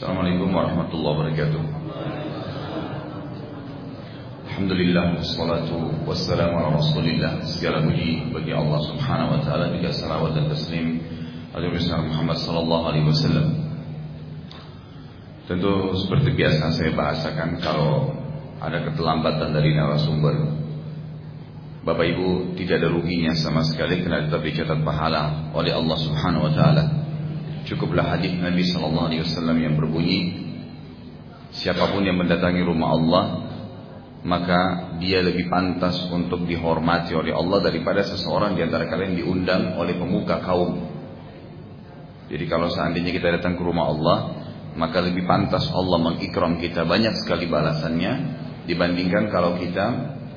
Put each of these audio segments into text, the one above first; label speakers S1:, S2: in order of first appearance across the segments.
S1: Assalamualaikum warahmatullahi wabarakatuh. Alhamdulillah wassalatu wassalamu ala Rasulillah. Segala puji bagi Allah Subhanahu wa taala juga salawat dan taslim Nabi Muhammad sallallahu alaihi wasallam. Tentu seperti biasa saya bahasakan kalau ada keterlambatan dari narasumber Bapak Ibu tidak ada ruginya sama sekali karena tetap dicatat pahala oleh Allah Subhanahu wa taala. Cukuplah hadis Nabi sallallahu alaihi wasallam yang berbunyi siapa pun yang mendatangi rumah Allah maka dia lebih pantas untuk dihormati oleh Allah daripada seseorang di antara kalian diundang oleh pemuka kaum. Jadi kalau seandainya kita datang ke rumah Allah, maka lebih pantas Allah mengikram kita banyak sekali balasannya dibandingkan kalau kita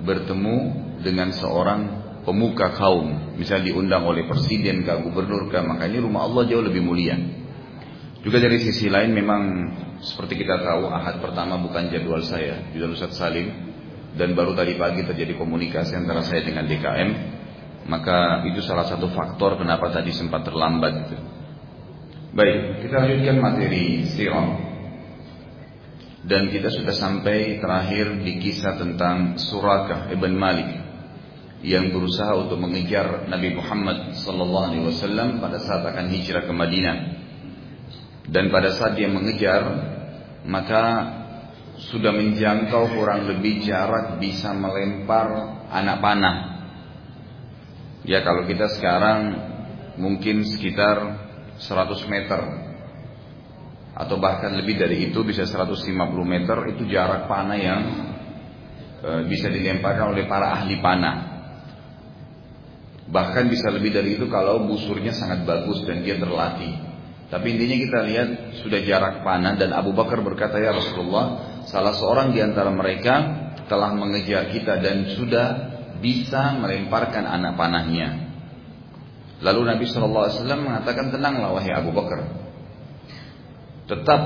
S1: bertemu dengan seorang pemuka kaum, misalnya diundang oleh presiden, ke gubernur, ke makanya rumah Allah jauh lebih mulia. Juga dari sisi lain memang seperti kita tahu ahad pertama bukan jadwal saya, jadwal Ustaz Salim dan baru tadi pagi terjadi komunikasi antara saya dengan DKM, maka itu salah satu faktor kenapa tadi sempat terlambat. Baik, kita lanjutkan materi sirah dan kita sudah sampai terakhir di kisah tentang Surakah ibn Malik yang berusaha untuk mengejar Nabi Muhammad sallallahu alaihi wasallam pada saat akan hijrah ke Madinah. Dan pada saat dia mengejar, maka sudah menjangkau kurang lebih jarak bisa melempar anak panah. Ya kalau kita sekarang mungkin sekitar 100 meter atau bahkan lebih dari itu bisa 150 meter itu jarak panah yang e, bisa dilemparkan oleh para ahli panah. Bahkan bisa lebih dari itu kalau busurnya sangat bagus dan dia terlatih. Tapi intinya kita lihat sudah jarak panah dan Abu Bakar berkata ya Rasulullah, salah seorang di antara mereka telah mengejar kita dan sudah bisa melemparkan anak panahnya. Lalu Nabi Shallallahu Alaihi Wasallam mengatakan tenanglah wahai Abu Bakar, tetap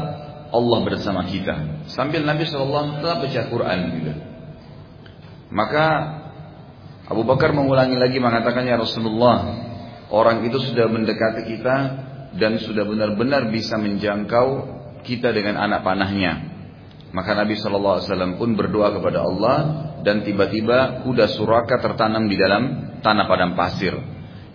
S1: Allah bersama kita. Sambil Nabi SAW tetap baca Quran gitu. Maka Abu Bakar mengulangi lagi mengatakan ya Rasulullah, orang itu sudah mendekati kita dan sudah benar-benar bisa menjangkau kita dengan anak panahnya. Maka Nabi SAW pun berdoa kepada Allah dan tiba-tiba kuda suraka tertanam di dalam tanah padang pasir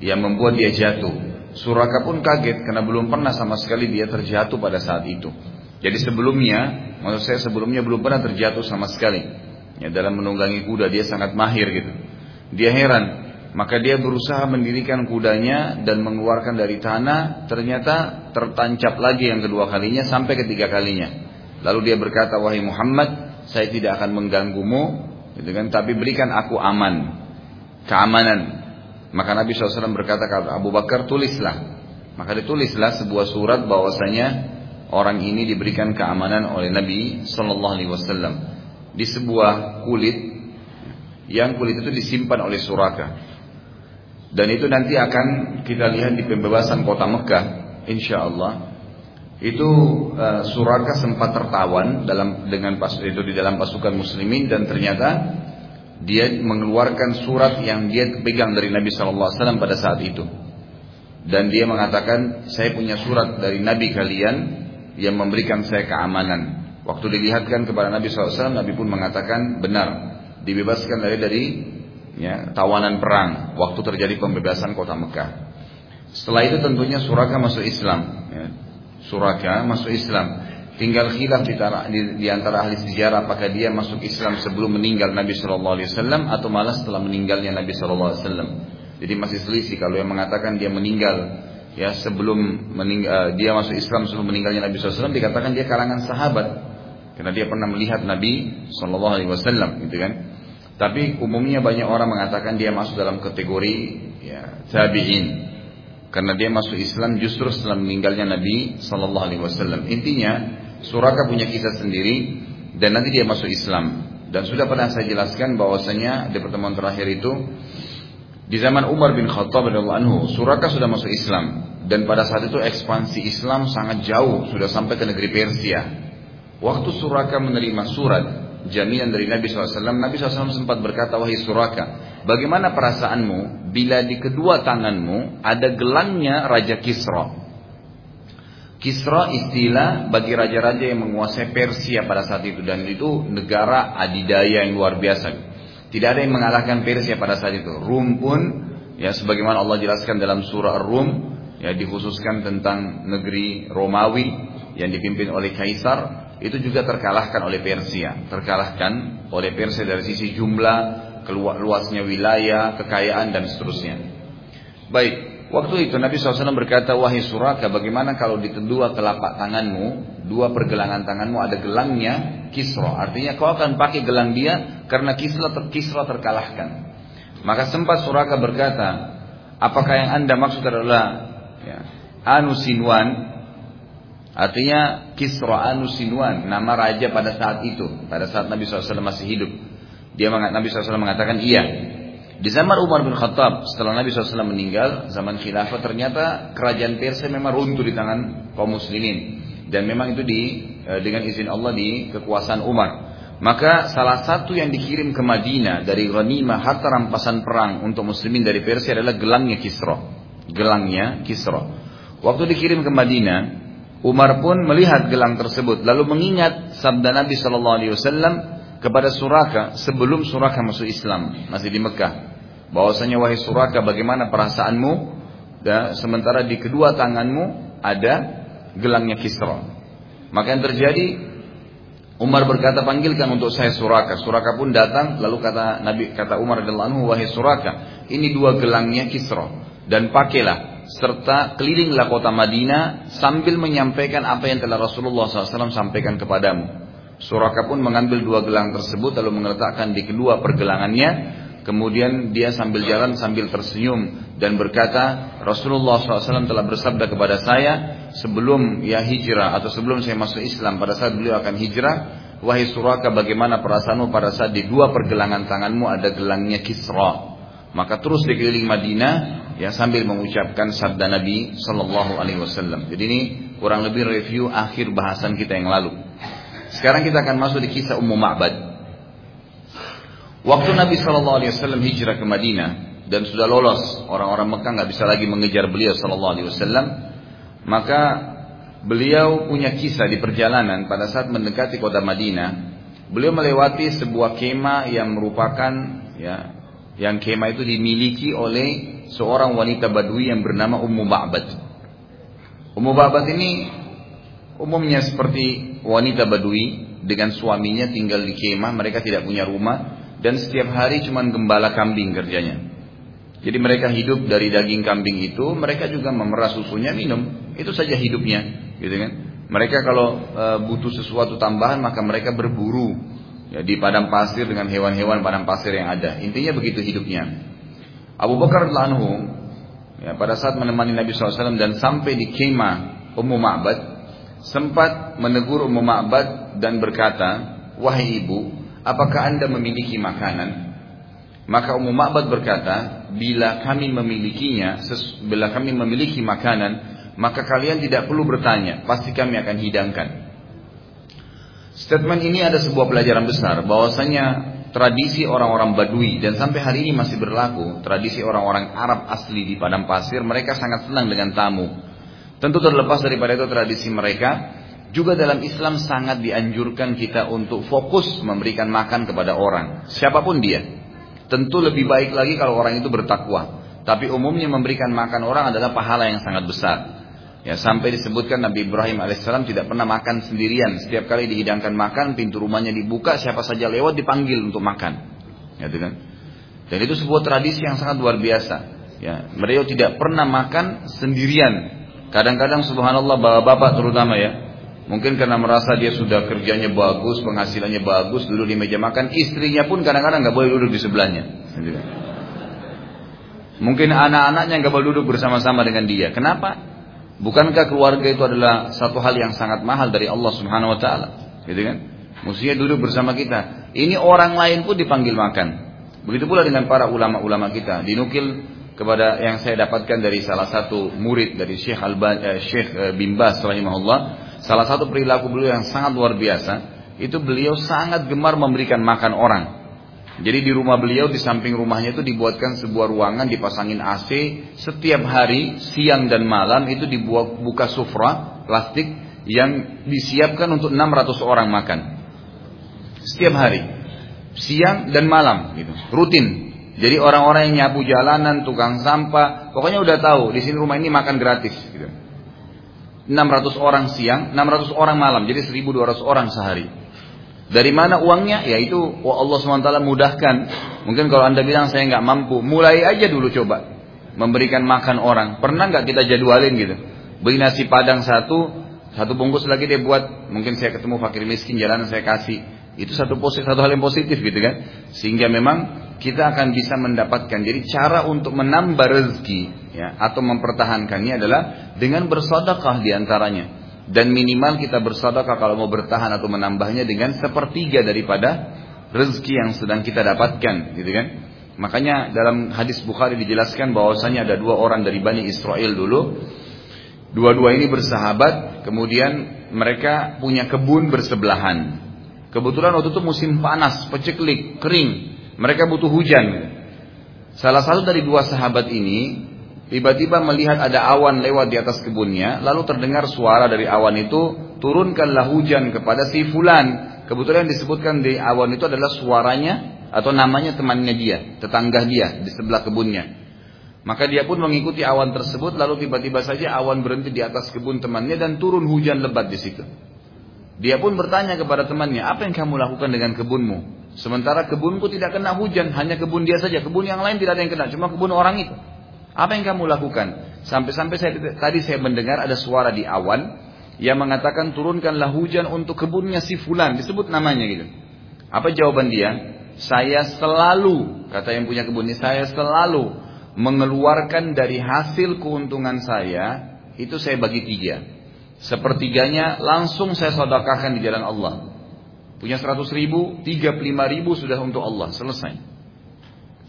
S1: yang membuat dia jatuh. Suraka pun kaget karena belum pernah sama sekali dia terjatuh pada saat itu. Jadi sebelumnya, maksud saya sebelumnya belum pernah terjatuh sama sekali. Ya, dalam menunggangi kuda dia sangat mahir gitu. Dia heran, maka dia berusaha mendirikan kudanya dan mengeluarkan dari tanah, ternyata tertancap lagi yang kedua kalinya sampai ketiga kalinya. Lalu dia berkata, wahai Muhammad, saya tidak akan mengganggumu, gitu kan? Tapi berikan aku aman, keamanan. Maka Nabi SAW berkata kepada Abu Bakar, tulislah. Maka ditulislah sebuah surat bahwasanya orang ini diberikan keamanan oleh Nabi Sallallahu Alaihi Wasallam di sebuah kulit yang kulit itu disimpan oleh Suraka. Dan itu nanti akan kita lihat di pembebasan kota Mekah, insya Allah. Itu uh, Suraka sempat tertawan dalam dengan pas itu di dalam pasukan Muslimin dan ternyata dia mengeluarkan surat yang dia pegang dari Nabi Shallallahu Wasallam pada saat itu. Dan dia mengatakan, saya punya surat dari Nabi kalian yang memberikan saya keamanan. Waktu dilihatkan kepada Nabi SAW, Nabi pun mengatakan benar dibebaskan dari dari ya, tawanan perang waktu terjadi pembebasan kota Mekah. Setelah itu tentunya Suraka masuk Islam. Ya. Suraka masuk Islam. Tinggal khilaf di, di, di antara ahli sejarah apakah dia masuk Islam sebelum meninggal Nabi Shallallahu Alaihi Wasallam atau malah setelah meninggalnya Nabi Shallallahu Alaihi Wasallam. Jadi masih selisih kalau yang mengatakan dia meninggal ya sebelum meninggal dia masuk Islam sebelum meninggalnya Nabi SAW dikatakan dia kalangan sahabat karena dia pernah melihat Nabi Wasallam gitu kan. Tapi umumnya banyak orang mengatakan dia masuk dalam kategori ya, tabi'in. Karena dia masuk Islam justru setelah meninggalnya Nabi Shallallahu Alaihi Wasallam. Intinya Suraka punya kisah sendiri dan nanti dia masuk Islam. Dan sudah pernah saya jelaskan bahwasanya di pertemuan terakhir itu di zaman Umar bin Khattab radhiyallahu anhu, Suraka sudah masuk Islam dan pada saat itu ekspansi Islam sangat jauh, sudah sampai ke negeri Persia. Waktu Suraka menerima surat jaminan dari Nabi SAW, Nabi SAW sempat berkata, wahai Suraka, bagaimana perasaanmu bila di kedua tanganmu ada gelangnya Raja Kisra? Kisra istilah bagi raja-raja yang menguasai Persia pada saat itu dan itu negara adidaya yang luar biasa. Tidak ada yang mengalahkan Persia pada saat itu. Rum pun ya sebagaimana Allah jelaskan dalam surah Ar-Rum ya dikhususkan tentang negeri Romawi yang dipimpin oleh kaisar itu juga terkalahkan oleh Persia, terkalahkan oleh Persia dari sisi jumlah, keluar luasnya wilayah, kekayaan dan seterusnya. Baik, Waktu itu Nabi SAW berkata, Wahai Suraka, bagaimana kalau di kedua telapak tanganmu, dua pergelangan tanganmu ada gelangnya kisro. Artinya kau akan pakai gelang dia karena kisro, ter, terkalahkan. Maka sempat Suraka berkata, apakah yang anda maksud adalah ya, Anusinwan? Artinya Kisro Anusinwan, nama raja pada saat itu, pada saat Nabi SAW masih hidup. Dia Nabi SAW mengatakan iya. Di zaman Umar bin Khattab, setelah Nabi SAW meninggal, zaman khilafah ternyata kerajaan Persia memang runtuh di tangan kaum muslimin. Dan memang itu di eh, dengan izin Allah di kekuasaan Umar. Maka salah satu yang dikirim ke Madinah dari ghanimah harta rampasan perang untuk muslimin dari Persia adalah gelangnya Kisra. Gelangnya Kisra. Waktu dikirim ke Madinah, Umar pun melihat gelang tersebut lalu mengingat sabda Nabi Shallallahu Alaihi Wasallam kepada Suraka sebelum Suraka masuk Islam masih di Mekah bahwasanya wahai Suraka bagaimana perasaanmu dan sementara di kedua tanganmu ada gelangnya Kisra. Maka yang terjadi Umar berkata panggilkan untuk saya Suraka. Suraka pun datang lalu kata Nabi kata Umar radhiyallahu anhu wahai Suraka, ini dua gelangnya Kisra dan pakailah serta kelilinglah kota Madinah sambil menyampaikan apa yang telah Rasulullah SAW sampaikan kepadamu. Suraka pun mengambil dua gelang tersebut lalu meletakkan di kedua pergelangannya Kemudian dia sambil jalan sambil tersenyum dan berkata, Rasulullah SAW telah bersabda kepada saya sebelum ya hijrah atau sebelum saya masuk Islam pada saat beliau akan hijrah, wahai Suraka bagaimana perasaanmu pada saat di dua pergelangan tanganmu ada gelangnya Kisra. Maka terus di keliling Madinah ya sambil mengucapkan sabda Nabi Shallallahu Alaihi Wasallam. Jadi ini kurang lebih review akhir bahasan kita yang lalu. Sekarang kita akan masuk di kisah Ummu Ma'bad. Waktu Nabi Shallallahu Alaihi Wasallam hijrah ke Madinah dan sudah lolos orang-orang Mekah nggak bisa lagi mengejar beliau Shallallahu Alaihi Wasallam, maka beliau punya kisah di perjalanan pada saat mendekati kota Madinah. Beliau melewati sebuah kema yang merupakan ya yang kema itu dimiliki oleh seorang wanita Badui yang bernama Ummu Ba'bad. Ummu Ba'bad ini umumnya seperti wanita Badui dengan suaminya tinggal di kemah, mereka tidak punya rumah, dan setiap hari cuma gembala kambing kerjanya. Jadi mereka hidup dari daging kambing itu, mereka juga memerah susunya minum, itu saja hidupnya, gitu kan? Mereka kalau e, butuh sesuatu tambahan maka mereka berburu ya, di padang pasir dengan hewan-hewan padang pasir yang ada. Intinya begitu hidupnya. Abu Bakar anhu ya, pada saat menemani Nabi SAW dan sampai di kemah Ummu Ma'bad sempat menegur Ummu Ma'bad dan berkata, wahai ibu, apakah anda memiliki makanan? Maka Ummu Ma'bad berkata, bila kami memilikinya, bila kami memiliki makanan, maka kalian tidak perlu bertanya, pasti kami akan hidangkan. Statement ini ada sebuah pelajaran besar, bahwasanya tradisi orang-orang Badui dan sampai hari ini masih berlaku, tradisi orang-orang Arab asli di padang pasir, mereka sangat senang dengan tamu. Tentu terlepas daripada itu tradisi mereka, juga dalam Islam sangat dianjurkan kita untuk fokus memberikan makan kepada orang, siapa pun dia. Tentu lebih baik lagi kalau orang itu bertakwa. Tapi umumnya memberikan makan orang adalah pahala yang sangat besar. Ya sampai disebutkan Nabi Ibrahim alaihissalam tidak pernah makan sendirian. Setiap kali dihidangkan makan, pintu rumahnya dibuka, siapa saja lewat dipanggil untuk makan. Ya, kan? Dan itu sebuah tradisi yang sangat luar biasa. Ya, beliau tidak pernah makan sendirian. Kadang-kadang subhanallah bapak-bapak terutama ya, Mungkin karena merasa dia sudah kerjanya bagus, penghasilannya bagus, duduk di meja makan, istrinya pun kadang-kadang nggak boleh duduk di sebelahnya. Mungkin anak-anaknya nggak boleh duduk bersama-sama dengan dia. Kenapa? Bukankah keluarga itu adalah satu hal yang sangat mahal dari Allah Subhanahu Wa Taala, gitu kan? Mestinya duduk bersama kita. Ini orang lain pun dipanggil makan. Begitu pula dengan para ulama-ulama kita. Dinukil kepada yang saya dapatkan dari salah satu murid dari Syekh Alban, eh, Syekh eh, Bimbas rahimahullah Salah satu perilaku beliau yang sangat luar biasa, itu beliau sangat gemar memberikan makan orang. Jadi di rumah beliau di samping rumahnya itu dibuatkan sebuah ruangan dipasangin AC setiap hari siang dan malam itu dibuat buka sufra plastik yang disiapkan untuk 600 orang makan. Setiap hari siang dan malam gitu rutin. Jadi orang-orang yang nyapu jalanan, tukang sampah, pokoknya udah tahu di sini rumah ini makan gratis gitu. 600 orang siang, 600 orang malam, jadi 1200 orang sehari. Dari mana uangnya? Ya itu oh Allah SWT mudahkan. Mungkin kalau anda bilang saya nggak mampu, mulai aja dulu coba memberikan makan orang. Pernah nggak kita jadwalin gitu? Beli nasi padang satu, satu bungkus lagi dia buat. Mungkin saya ketemu fakir miskin jalanan saya kasih. Itu satu positif, satu hal yang positif gitu kan? Sehingga memang kita akan bisa mendapatkan. Jadi cara untuk menambah rezeki ya atau mempertahankannya adalah dengan bersedekah di antaranya dan minimal kita bersedekah kalau mau bertahan atau menambahnya dengan sepertiga daripada rezeki yang sedang kita dapatkan gitu kan? Makanya dalam hadis Bukhari dijelaskan bahwasanya ada dua orang dari Bani Israel dulu. Dua-dua ini bersahabat kemudian mereka punya kebun bersebelahan. Kebetulan waktu itu musim panas peceklik kering. Mereka butuh hujan. Salah satu dari dua sahabat ini Tiba-tiba melihat ada awan lewat di atas kebunnya, lalu terdengar suara dari awan itu, turunkanlah hujan kepada si fulan. Kebetulan yang disebutkan di awan itu adalah suaranya atau namanya temannya dia, tetangga dia di sebelah kebunnya. Maka dia pun mengikuti awan tersebut, lalu tiba-tiba saja awan berhenti di atas kebun temannya dan turun hujan lebat di situ. Dia pun bertanya kepada temannya, apa yang kamu lakukan dengan kebunmu? Sementara kebunku tidak kena hujan, hanya kebun dia saja. Kebun yang lain tidak ada yang kena, cuma kebun orang itu. Apa yang kamu lakukan? Sampai-sampai saya, tadi saya mendengar ada suara di awan yang mengatakan turunkanlah hujan untuk kebunnya si fulan, disebut namanya gitu. Apa jawaban dia? Saya selalu, kata yang punya kebun ini, saya selalu mengeluarkan dari hasil keuntungan saya, itu saya bagi tiga. Sepertiganya langsung saya sodakahkan di jalan Allah. Punya 100 ribu, 35 ribu sudah untuk Allah, selesai.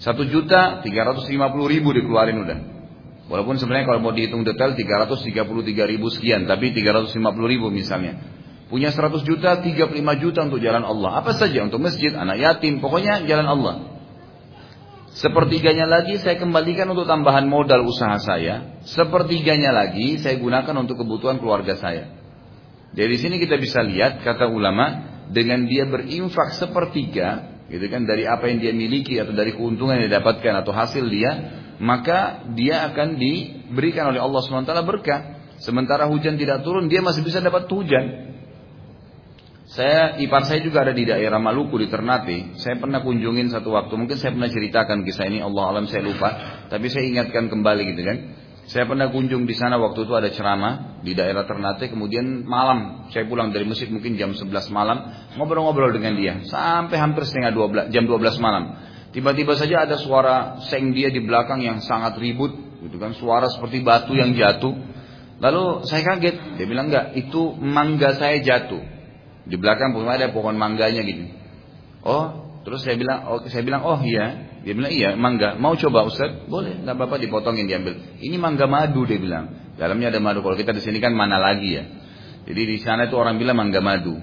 S1: Satu juta tiga ratus lima puluh ribu dikeluarin udah. Walaupun sebenarnya kalau mau dihitung detail tiga ratus tiga puluh tiga ribu sekian, tapi tiga ratus lima puluh ribu misalnya. Punya seratus juta, tiga puluh lima juta untuk jalan Allah. Apa saja untuk masjid, anak yatim, pokoknya jalan Allah. Sepertiganya lagi saya kembalikan untuk tambahan modal usaha saya. Sepertiganya lagi saya gunakan untuk kebutuhan keluarga saya. Dari sini kita bisa lihat kata ulama dengan dia berinfak sepertiga gitu kan? Dari apa yang dia miliki atau dari keuntungan yang didapatkan atau hasil dia maka dia akan diberikan oleh Allah SWT berkah. Sementara hujan tidak turun dia masih bisa dapat hujan. Saya ipar saya juga ada di daerah Maluku di Ternate. Saya pernah kunjungin satu waktu mungkin saya pernah ceritakan kisah ini Allah alam saya lupa. Tapi saya ingatkan kembali gitu kan saya pernah kunjung di sana waktu itu ada ceramah di daerah Ternate, kemudian malam saya pulang dari masjid mungkin jam 11 malam, ngobrol-ngobrol dengan dia sampai hampir setengah 12 jam 12 malam. Tiba-tiba saja ada suara seng dia di belakang yang sangat ribut, gitu kan, suara seperti batu yang jatuh. Lalu saya kaget, dia bilang enggak, itu mangga saya jatuh. Di belakang pun ada pohon mangganya gitu. Oh, terus saya bilang, oh, saya bilang, oh iya, dia bilang iya mangga. Mau coba Ustaz? Boleh, nggak apa-apa dipotongin diambil. Ini mangga madu dia bilang. Dalamnya ada madu. Kalau kita di sini kan mana lagi ya. Jadi di sana itu orang bilang mangga madu.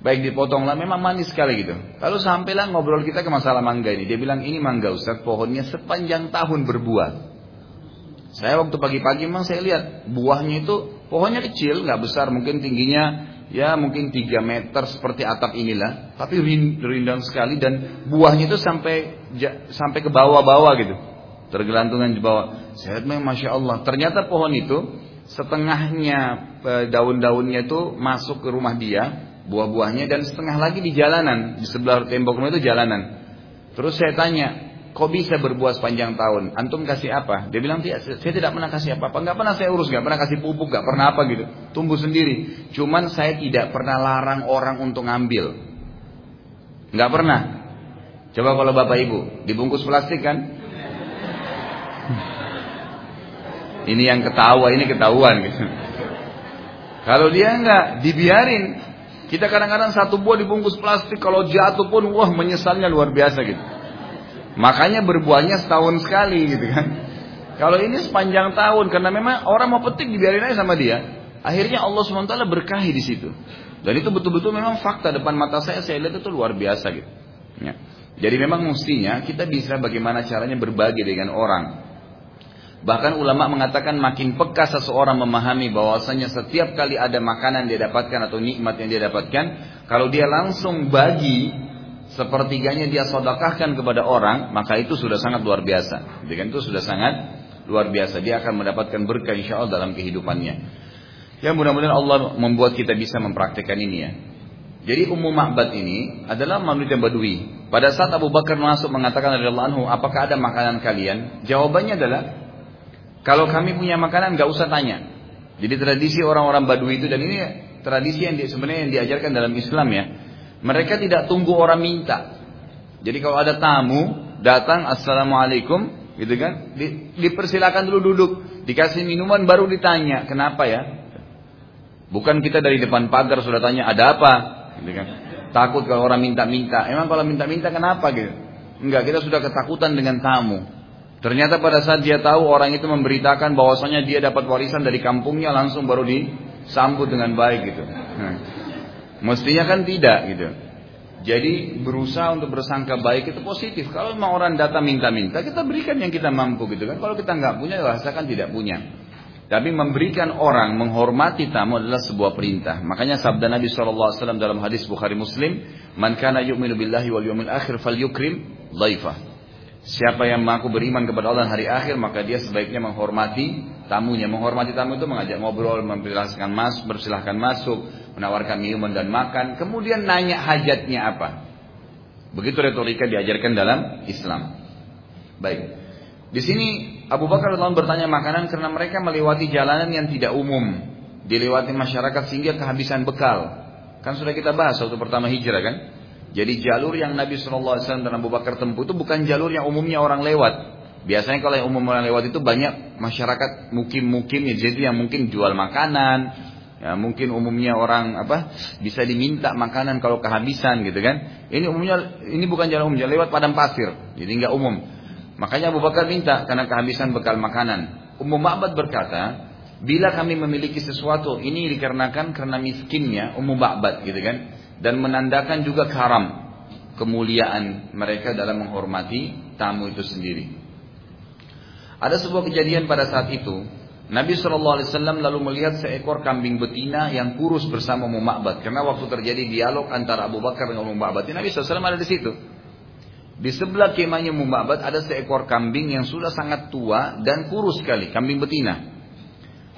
S1: Baik dipotong lah, memang manis sekali gitu. Lalu sampailah ngobrol kita ke masalah mangga ini. Dia bilang ini mangga Ustaz, pohonnya sepanjang tahun berbuah. Saya waktu pagi-pagi memang saya lihat buahnya itu pohonnya kecil, nggak besar, mungkin tingginya ya mungkin 3 meter seperti atap inilah, tapi rindang sekali dan buahnya itu sampai sampai ke bawah-bawah gitu. Tergelantungan di bawah. Saya lihat Masya Allah. Ternyata pohon itu setengahnya eh, daun-daunnya itu masuk ke rumah dia, buah-buahnya dan setengah lagi di jalanan, di sebelah tembok rumah itu jalanan. Terus saya tanya, Kok bisa berbuah sepanjang tahun? Antum kasih apa? Dia bilang, saya tidak pernah kasih apa-apa. Nggak pernah saya urus, nggak pernah kasih pupuk, nggak pernah apa gitu. Tumbuh sendiri. Cuman saya tidak pernah larang orang untuk ngambil. Nggak pernah. Coba kalau bapak ibu dibungkus plastik kan? Ini yang ketawa, ini ketahuan gitu. Kalau dia nggak dibiarin, kita kadang-kadang satu buah dibungkus plastik, kalau jatuh pun wah menyesalnya luar biasa gitu. Makanya berbuahnya setahun sekali gitu kan. Kalau ini sepanjang tahun karena memang orang mau petik dibiarin aja sama dia. Akhirnya Allah SWT berkahi di situ. Dan itu betul-betul memang fakta depan mata saya saya lihat itu luar biasa gitu. Ya. Jadi memang mestinya kita bisa bagaimana caranya berbagi dengan orang. Bahkan ulama mengatakan makin peka seseorang memahami bahwasanya setiap kali ada makanan dia dapatkan atau nikmat yang dia dapatkan, kalau dia langsung bagi sepertiganya dia sodakahkan kepada orang, maka itu sudah sangat luar biasa. Dengan itu sudah sangat luar biasa. Dia akan mendapatkan berkah insya Allah dalam kehidupannya. Ya mudah-mudahan Allah membuat kita bisa mempraktekkan ini ya. Jadi Ummu Ma'bad ini adalah manusia Badui. Pada saat Abu Bakar masuk mengatakan radhiyallahu anhu, apakah ada makanan kalian? Jawabannya adalah kalau kami punya makanan nggak usah tanya. Jadi tradisi orang-orang Badui itu dan ini tradisi yang sebenarnya yang diajarkan dalam Islam ya. Mereka tidak tunggu orang minta. Jadi kalau ada tamu datang assalamualaikum gitu kan, di, dipersilakan dulu duduk, dikasih minuman baru ditanya kenapa ya. Bukan kita dari depan pagar sudah tanya ada apa, gitu kan. Takut kalau orang minta-minta. Emang kalau minta-minta kenapa gitu? Enggak, kita sudah ketakutan dengan tamu. Ternyata pada saat dia tahu orang itu memberitakan bahwasanya dia dapat warisan dari kampungnya langsung baru disambut dengan baik gitu. Mestinya kan tidak gitu. Jadi berusaha untuk bersangka baik itu positif. Kalau memang orang datang minta-minta, kita berikan yang kita mampu gitu kan. Kalau kita nggak punya, rasakan tidak punya. Tapi memberikan orang menghormati tamu adalah sebuah perintah. Makanya sabda Nabi SAW dalam hadis Bukhari Muslim, "Man kana yu'minu billahi wal yawmil akhir falyukrim dhaifah." Siapa yang mengaku beriman kepada Allah hari akhir maka dia sebaiknya menghormati tamunya. Menghormati tamu itu mengajak ngobrol, mempersilahkan masuk, bersilahkan masuk, menawarkan minuman dan makan, kemudian nanya hajatnya apa. Begitu retorika diajarkan dalam Islam. Baik. Di sini Abu Bakar radhiyallahu bertanya makanan karena mereka melewati jalanan yang tidak umum, dilewati masyarakat sehingga kehabisan bekal. Kan sudah kita bahas waktu pertama hijrah kan? Jadi jalur yang Nabi SAW dan Abu Bakar tempuh itu bukan jalur yang umumnya orang lewat. Biasanya kalau yang umum orang lewat itu banyak masyarakat mukim-mukim ya, jadi yang mungkin jual makanan, ya mungkin umumnya orang apa bisa diminta makanan kalau kehabisan gitu kan. Ini umumnya ini bukan jalan umum, jalan lewat padang pasir, jadi nggak umum. Makanya Abu Bakar minta karena kehabisan bekal makanan. Umum Ma'bad berkata, bila kami memiliki sesuatu ini dikarenakan karena miskinnya Umum Ma'bad gitu kan dan menandakan juga karam kemuliaan mereka dalam menghormati tamu itu sendiri. Ada sebuah kejadian pada saat itu, Nabi Shallallahu Alaihi Wasallam lalu melihat seekor kambing betina yang kurus bersama Ummu. Karena waktu terjadi dialog antara Abu Bakar dengan Ummu Ma'bad, Nabi SAW ada di situ. Di sebelah kemahnya Ummu ada seekor kambing yang sudah sangat tua dan kurus sekali, kambing betina.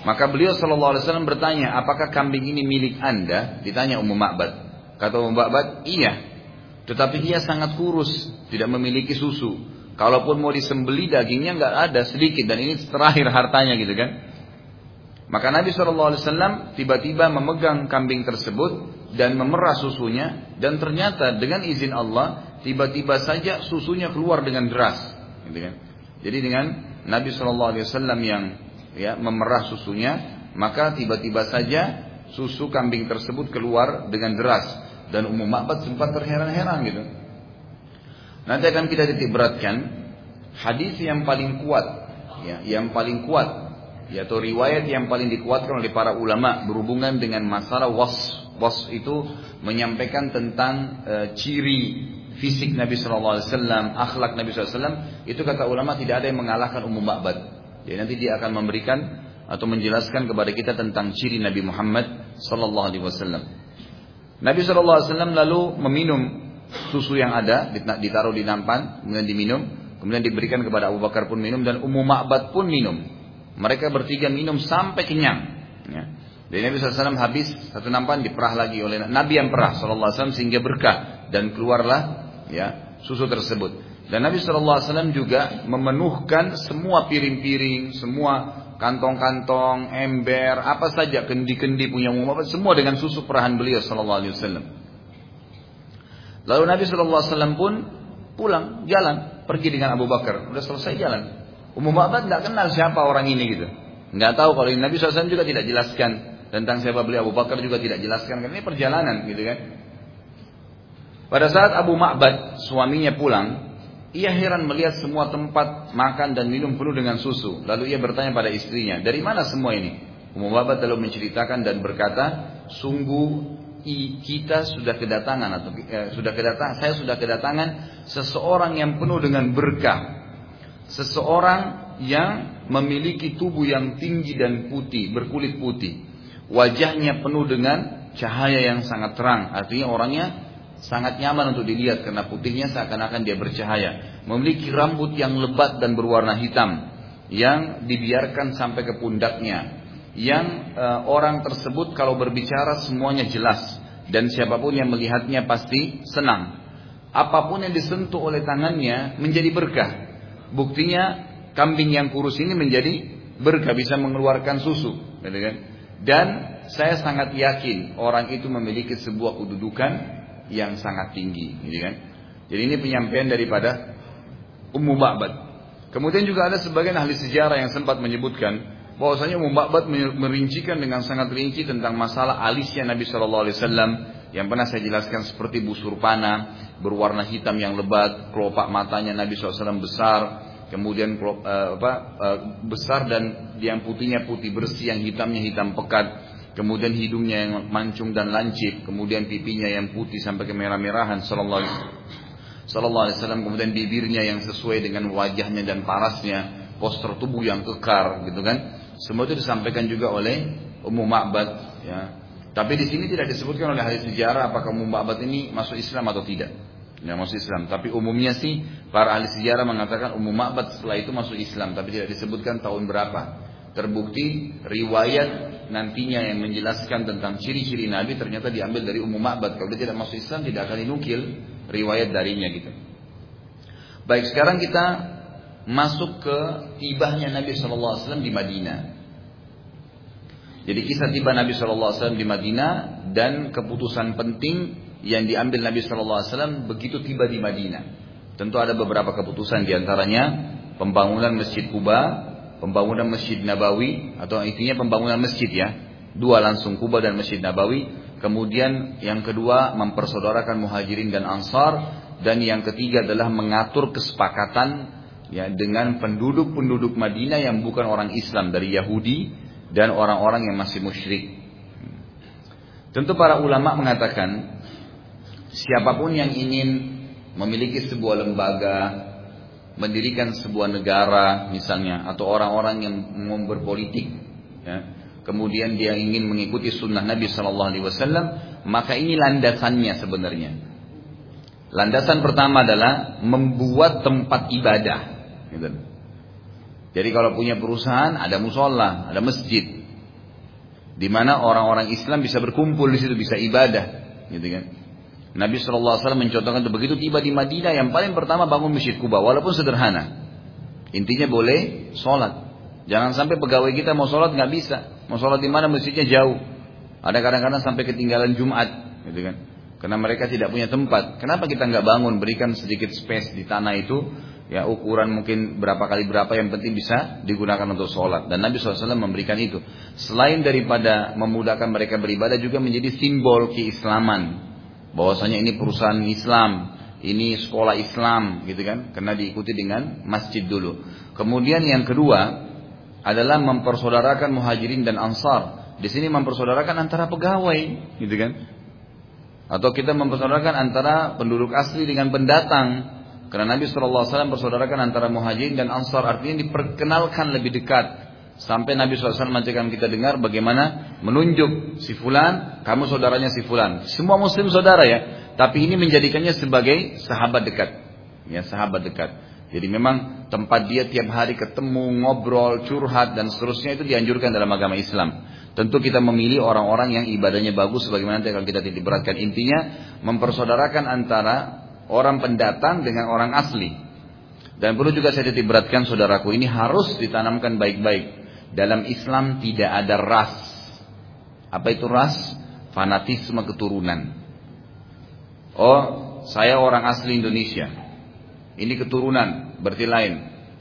S1: Maka beliau Shallallahu Alaihi Wasallam bertanya, apakah kambing ini milik anda? Ditanya Ummu Ma'bad. Kata Mbak iya. Tetapi dia sangat kurus, tidak memiliki susu. Kalaupun mau disembeli dagingnya nggak ada sedikit dan ini terakhir hartanya gitu kan. Maka Nabi SAW tiba-tiba memegang kambing tersebut dan memerah susunya dan ternyata dengan izin Allah tiba-tiba saja susunya keluar dengan deras, gitu kan. Jadi dengan Nabi SAW yang ya memerah susunya maka tiba-tiba saja susu kambing tersebut keluar dengan deras dan umum Ma'bad sempat terheran-heran gitu. Nanti akan kita titik beratkan hadis yang paling kuat, ya, yang paling kuat, yaitu riwayat yang paling dikuatkan oleh para ulama berhubungan dengan masalah was. Was itu menyampaikan tentang e, ciri fisik Nabi Shallallahu Alaihi Wasallam, akhlak Nabi SAW, itu kata ulama tidak ada yang mengalahkan umum Ma'bad. Jadi nanti dia akan memberikan atau menjelaskan kepada kita tentang ciri Nabi Muhammad Sallallahu Alaihi Wasallam. Nabi SAW lalu meminum susu yang ada, ditaruh di nampan, kemudian diminum, kemudian diberikan kepada Abu Bakar pun minum dan Ummu Ma'bad pun minum. Mereka bertiga minum sampai kenyang. Ya. Dan Nabi SAW habis satu nampan diperah lagi oleh Nabi yang perah SAW sehingga berkah dan keluarlah ya susu tersebut. Dan Nabi SAW juga memenuhkan semua piring-piring, semua kantong-kantong, ember, apa saja kendi-kendi punya Muhammad semua dengan susu perahan beliau wasallam. Lalu Nabi wasallam pun pulang, jalan, pergi dengan Abu Bakar. Udah selesai jalan. Umum Ma'bad tidak kenal siapa orang ini gitu. Nggak tahu kalau Nabi SAW juga tidak jelaskan tentang siapa beliau Abu Bakar juga tidak jelaskan karena ini perjalanan gitu kan. Pada saat Abu Ma'bad suaminya pulang, ia heran melihat semua tempat makan dan minum penuh dengan susu. Lalu ia bertanya pada istrinya, dari mana semua ini? Ummu Babat lalu menceritakan dan berkata, sungguh kita sudah kedatangan atau eh, sudah kedatangan saya sudah kedatangan seseorang yang penuh dengan berkah. Seseorang yang memiliki tubuh yang tinggi dan putih, berkulit putih. Wajahnya penuh dengan cahaya yang sangat terang. Artinya orangnya sangat nyaman untuk dilihat karena putihnya seakan-akan dia bercahaya. Memiliki rambut yang lebat dan berwarna hitam yang dibiarkan sampai ke pundaknya yang uh, orang tersebut kalau berbicara semuanya jelas dan siapa pun yang melihatnya pasti senang. Apa pun yang disentuh oleh tangannya menjadi berkah. Buktinya kambing yang kurus ini menjadi berkah bisa mengeluarkan susu, gitu kan? Dan saya sangat yakin orang itu memiliki sebuah kedudukan yang sangat tinggi, gitu kan? Jadi ini penyampaian daripada Ummu Ba'bad. Kemudian juga ada sebagian ahli sejarah yang sempat menyebutkan bahwasanya Ummu Ba'bad merincikan dengan sangat rinci tentang masalah alisnya Nabi Shallallahu Alaihi Wasallam yang pernah saya jelaskan seperti busur panah berwarna hitam yang lebat, kelopak matanya Nabi SAW besar, kemudian uh, apa, uh, besar dan yang putihnya putih bersih, yang hitamnya hitam pekat, kemudian hidungnya yang mancung dan lancip, kemudian pipinya yang putih sampai ke merah-merahan Sallallahu Alaihi Wasallam, kemudian bibirnya yang sesuai dengan wajahnya dan parasnya, postur tubuh yang kekar, gitu kan? Semua itu disampaikan juga oleh Ummu Ma'bad ya. Tapi di sini tidak disebutkan oleh ahli sejarah apakah Ummu Ma'bad ini masuk Islam atau tidak. Ya, masuk Islam. Tapi umumnya sih para ahli sejarah mengatakan Ummu Ma'bad setelah itu masuk Islam, tapi tidak disebutkan tahun berapa. Terbukti riwayat nantinya yang menjelaskan tentang ciri-ciri Nabi ternyata diambil dari Ummu Ma'bad. Kalau dia tidak masuk Islam tidak akan dinukil riwayat darinya gitu. Baik, sekarang kita masuk ke tibahnya Nabi SAW di Madinah. Jadi kisah tiba Nabi SAW di Madinah dan keputusan penting yang diambil Nabi SAW begitu tiba di Madinah. Tentu ada beberapa keputusan di antaranya pembangunan Masjid Kuba, pembangunan Masjid Nabawi atau intinya pembangunan masjid ya. Dua langsung Kuba dan Masjid Nabawi. Kemudian yang kedua mempersaudarakan muhajirin dan ansar. Dan yang ketiga adalah mengatur kesepakatan ya dengan penduduk-penduduk Madinah yang bukan orang Islam dari Yahudi dan orang-orang yang masih musyrik. Tentu para ulama mengatakan siapa pun yang ingin memiliki sebuah lembaga, mendirikan sebuah negara misalnya atau orang-orang yang mau berpolitik ya, kemudian dia ingin mengikuti sunnah Nabi Shallallahu Alaihi Wasallam maka ini landasannya sebenarnya landasan pertama adalah membuat tempat ibadah Gitu. Jadi kalau punya perusahaan ada musola, ada masjid, di mana orang-orang Islam bisa berkumpul di situ, bisa ibadah, gitu kan? Nabi Shallallahu Alaihi Wasallam mencontohkan itu begitu tiba di Madinah yang paling pertama bangun masjid Kuba, walaupun sederhana. Intinya boleh sholat. Jangan sampai pegawai kita mau sholat nggak bisa, mau sholat di mana masjidnya jauh. Ada kadang-kadang sampai ketinggalan Jumat, gitu kan? Karena mereka tidak punya tempat. Kenapa kita nggak bangun, berikan sedikit space di tanah itu ya ukuran mungkin berapa kali berapa yang penting bisa digunakan untuk sholat. Dan Nabi SAW memberikan itu. Selain daripada memudahkan mereka beribadah juga menjadi simbol keislaman. Bahwasanya ini perusahaan Islam ini sekolah Islam gitu kan? Karena diikuti dengan masjid dulu. Kemudian yang kedua adalah mempersaudarakan muhajirin dan ansar. Di sini mempersaudarakan antara pegawai gitu kan? Atau kita mempersaudarakan antara penduduk asli dengan pendatang karena Nabi SAW bersaudarakan antara muhajirin dan ansar artinya diperkenalkan lebih dekat. Sampai Nabi SAW mengajarkan kita dengar bagaimana menunjuk si fulan, kamu saudaranya si fulan. Semua muslim saudara ya. Tapi ini menjadikannya sebagai sahabat dekat. Ya, sahabat dekat. Jadi memang tempat dia tiap hari ketemu, ngobrol, curhat dan seterusnya itu dianjurkan dalam agama Islam. Tentu kita memilih orang-orang yang ibadahnya bagus sebagaimana nanti akan kita titik beratkan. Intinya mempersaudarakan antara orang pendatang dengan orang asli. Dan perlu juga saya titik beratkan saudaraku ini harus ditanamkan baik-baik. Dalam Islam tidak ada ras. Apa itu ras? Fanatisme keturunan. Oh, saya orang asli Indonesia. Ini keturunan, berarti lain.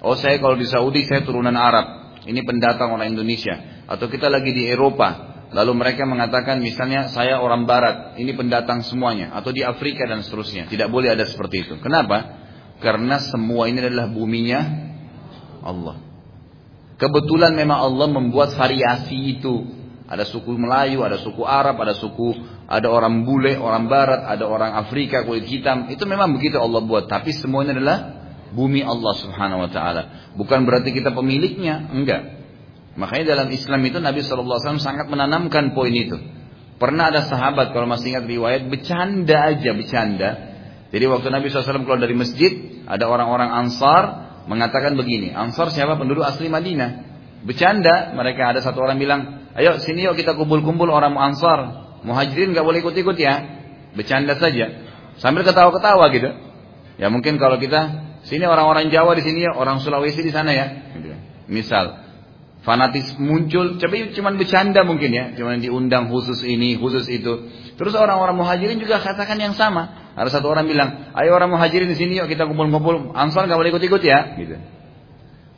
S1: Oh, saya kalau di Saudi saya turunan Arab. Ini pendatang orang Indonesia. Atau kita lagi di Eropa, Lalu mereka mengatakan misalnya saya orang barat, ini pendatang semuanya. Atau di Afrika dan seterusnya. Tidak boleh ada seperti itu. Kenapa? Karena semua ini adalah buminya Allah. Kebetulan memang Allah membuat variasi itu. Ada suku Melayu, ada suku Arab, ada suku, ada orang bule, orang Barat, ada orang Afrika kulit hitam. Itu memang begitu Allah buat. Tapi semuanya adalah bumi Allah Subhanahu Wa Taala. Bukan berarti kita pemiliknya, enggak. Makanya dalam Islam itu Nabi SAW sangat menanamkan poin itu. Pernah ada sahabat kalau masih ingat riwayat bercanda aja bercanda. Jadi waktu Nabi SAW keluar dari masjid, ada orang-orang Ansar mengatakan begini, Ansar siapa penduduk asli Madinah. Bercanda, mereka ada satu orang bilang, Ayo sini yuk kita kumpul-kumpul orang Ansar. Muhajirin nggak boleh ikut-ikut ya. Bercanda saja. Sambil ketawa-ketawa gitu. Ya mungkin kalau kita sini orang-orang Jawa di sini ya, orang Sulawesi di sana ya. Gitu. Misal fanatis muncul, tapi cuma bercanda mungkin ya, cuma diundang khusus ini, khusus itu. Terus orang-orang muhajirin juga katakan yang sama. Ada satu orang bilang, ayo orang muhajirin di sini yuk kita kumpul-kumpul, ansar nggak boleh ikut-ikut ya, gitu.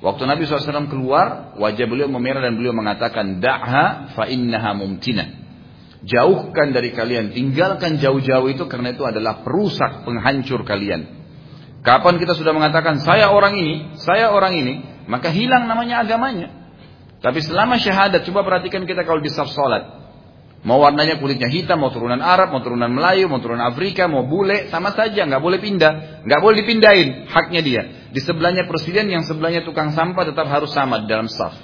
S1: Waktu Nabi SAW keluar, wajah beliau memerah dan beliau mengatakan, Da'ha fa innaha mumtina. Jauhkan dari kalian, tinggalkan jauh-jauh itu karena itu adalah perusak, penghancur kalian. Kapan kita sudah mengatakan, saya orang ini, saya orang ini, maka hilang namanya agamanya. Tapi selama syahadat, coba perhatikan kita kalau di saf salat. Mau warnanya kulitnya hitam, mau turunan Arab, mau turunan Melayu, mau turunan Afrika, mau bule, sama saja, nggak boleh pindah, nggak boleh dipindahin, haknya dia. Di sebelahnya presiden, yang sebelahnya tukang sampah tetap harus sama di dalam staff.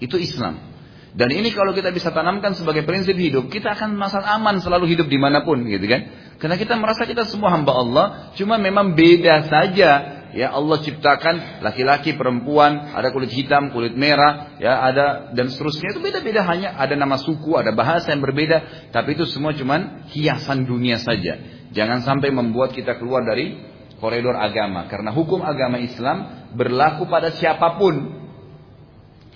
S1: Itu Islam. Dan ini kalau kita bisa tanamkan sebagai prinsip hidup, kita akan merasa aman selalu hidup di mana pun, gitu kan? Karena kita merasa kita semua hamba Allah, cuma memang beda saja ya Allah ciptakan laki-laki, perempuan, ada kulit hitam, kulit merah, ya ada dan seterusnya itu beda-beda hanya ada nama suku, ada bahasa yang berbeda, tapi itu semua cuman hiasan dunia saja. Jangan sampai membuat kita keluar dari koridor agama karena hukum agama Islam berlaku pada siapa pun.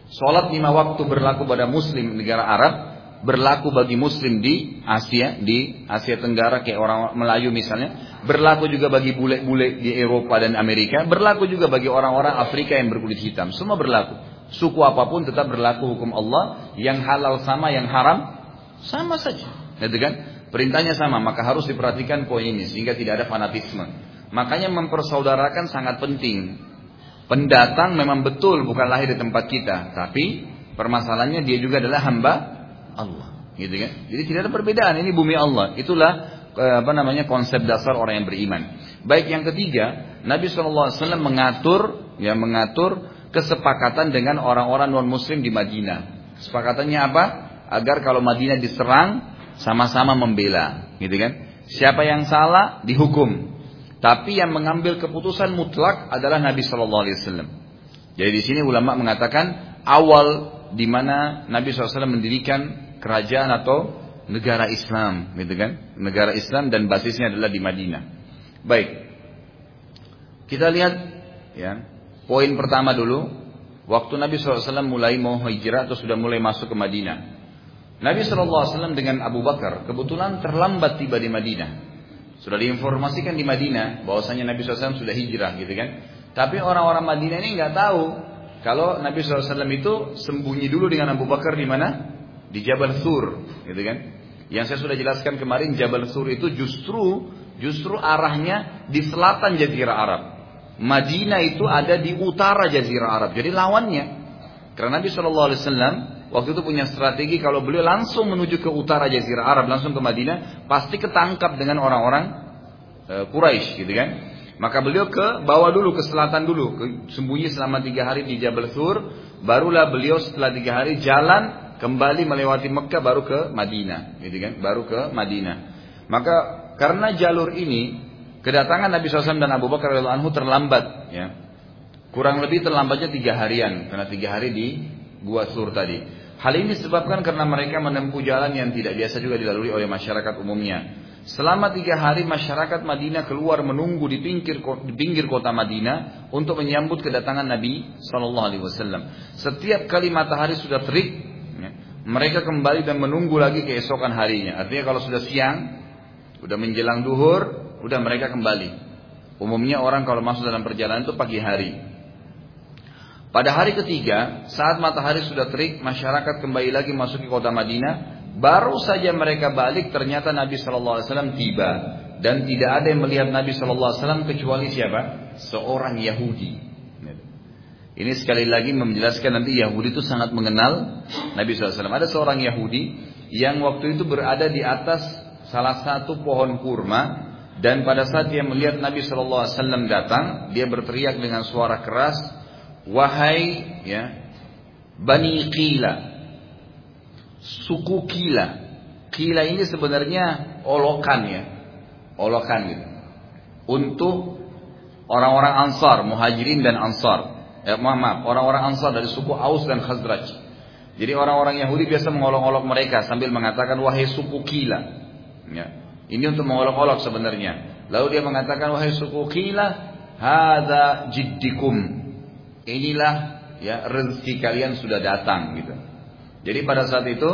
S1: Salat lima waktu berlaku pada muslim negara Arab, berlaku bagi muslim di Asia, di Asia Tenggara kayak orang Melayu misalnya, Berlaku juga bagi bule-bule di Eropa dan Amerika. Berlaku juga bagi orang-orang Afrika yang berkulit hitam. Semua berlaku. Suku apa pun tetap berlaku hukum Allah. Yang halal sama, yang haram sama saja. Gitu kan? Perintahnya sama, maka harus diperhatikan poin ini sehingga tidak ada fanatisme. Makanya mempersaudarakan sangat penting. Pendatang memang betul bukan lahir di tempat kita, tapi permasalahannya dia juga adalah hamba Allah, gitu kan? Jadi tidak ada perbedaan, ini bumi Allah. Itulah apa namanya konsep dasar orang yang beriman. Baik yang ketiga, Nabi SAW mengatur ya mengatur kesepakatan dengan orang-orang non Muslim di Madinah. Kesepakatannya apa? Agar kalau Madinah diserang sama-sama membela, gitu kan? Siapa yang salah dihukum. Tapi yang mengambil keputusan mutlak adalah Nabi Wasallam. Jadi di sini ulama mengatakan awal di mana Nabi SAW mendirikan kerajaan atau negara Islam, gitu kan? Negara Islam dan basisnya adalah di Madinah. Baik. Kita lihat ya. Poin pertama dulu, waktu Nabi SAW mulai mau hijrah atau sudah mulai masuk ke Madinah. Nabi SAW dengan Abu Bakar kebetulan terlambat tiba di Madinah. Sudah diinformasikan di Madinah bahwasanya Nabi SAW sudah hijrah gitu kan. Tapi orang-orang Madinah ini nggak tahu kalau Nabi SAW itu sembunyi dulu dengan Abu Bakar di mana? Di Jabal Sur, gitu kan? Yang saya sudah jelaskan kemarin Jabal Sur itu justru justru arahnya di selatan Jazirah Arab. Madinah itu ada di utara Jazirah Arab. Jadi lawannya. Karena Nabi Shallallahu Alaihi Wasallam waktu itu punya strategi kalau beliau langsung menuju ke utara Jazirah Arab langsung ke Madinah pasti ketangkap dengan orang-orang e, Quraisy gitu kan. Maka beliau ke bawah dulu ke selatan dulu, ke, sembunyi selama tiga hari di Jabal Sur. Barulah beliau setelah tiga hari jalan kembali melewati Mekah baru ke Madinah, gitu kan? Baru ke Madinah. Maka karena jalur ini kedatangan Nabi SAW dan Abu Bakar radhiallahu anhu terlambat, ya. Kurang lebih terlambatnya tiga harian karena tiga hari di Gua Sur tadi. Hal ini disebabkan karena mereka menempuh jalan yang tidak biasa juga dilalui oleh masyarakat umumnya. Selama tiga hari masyarakat Madinah keluar menunggu di pinggir, di pinggir kota Madinah untuk menyambut kedatangan Nabi Shallallahu Alaihi Wasallam. Setiap kali matahari sudah terik, mereka kembali dan menunggu lagi keesokan harinya. Artinya kalau sudah siang, sudah menjelang duhur, sudah mereka kembali. Umumnya orang kalau masuk dalam perjalanan itu pagi hari. Pada hari ketiga, saat matahari sudah terik, masyarakat kembali lagi masuk ke kota Madinah. Baru saja mereka balik, ternyata Nabi Shallallahu Alaihi Wasallam tiba dan tidak ada yang melihat Nabi Shallallahu Alaihi Wasallam kecuali siapa? Seorang Yahudi. Ini sekali lagi menjelaskan nanti Yahudi itu sangat mengenal Nabi SAW. Ada seorang Yahudi yang waktu itu berada di atas salah satu pohon kurma dan pada saat dia melihat Nabi SAW datang, dia berteriak dengan suara keras, wahai ya Bani Qila, suku Qila. Qila ini sebenarnya olokan ya, olokan gitu. Untuk orang-orang Ansar, Muhajirin dan Ansar eh, maaf, orang-orang Ansar dari suku Aus dan Khazraj. Jadi orang-orang Yahudi biasa mengolok-olok mereka sambil mengatakan wahai suku Kila. Ya. Ini untuk mengolok-olok sebenarnya. Lalu dia mengatakan wahai suku Kila, hada jiddikum. Inilah ya rezeki kalian sudah datang gitu. Jadi pada saat itu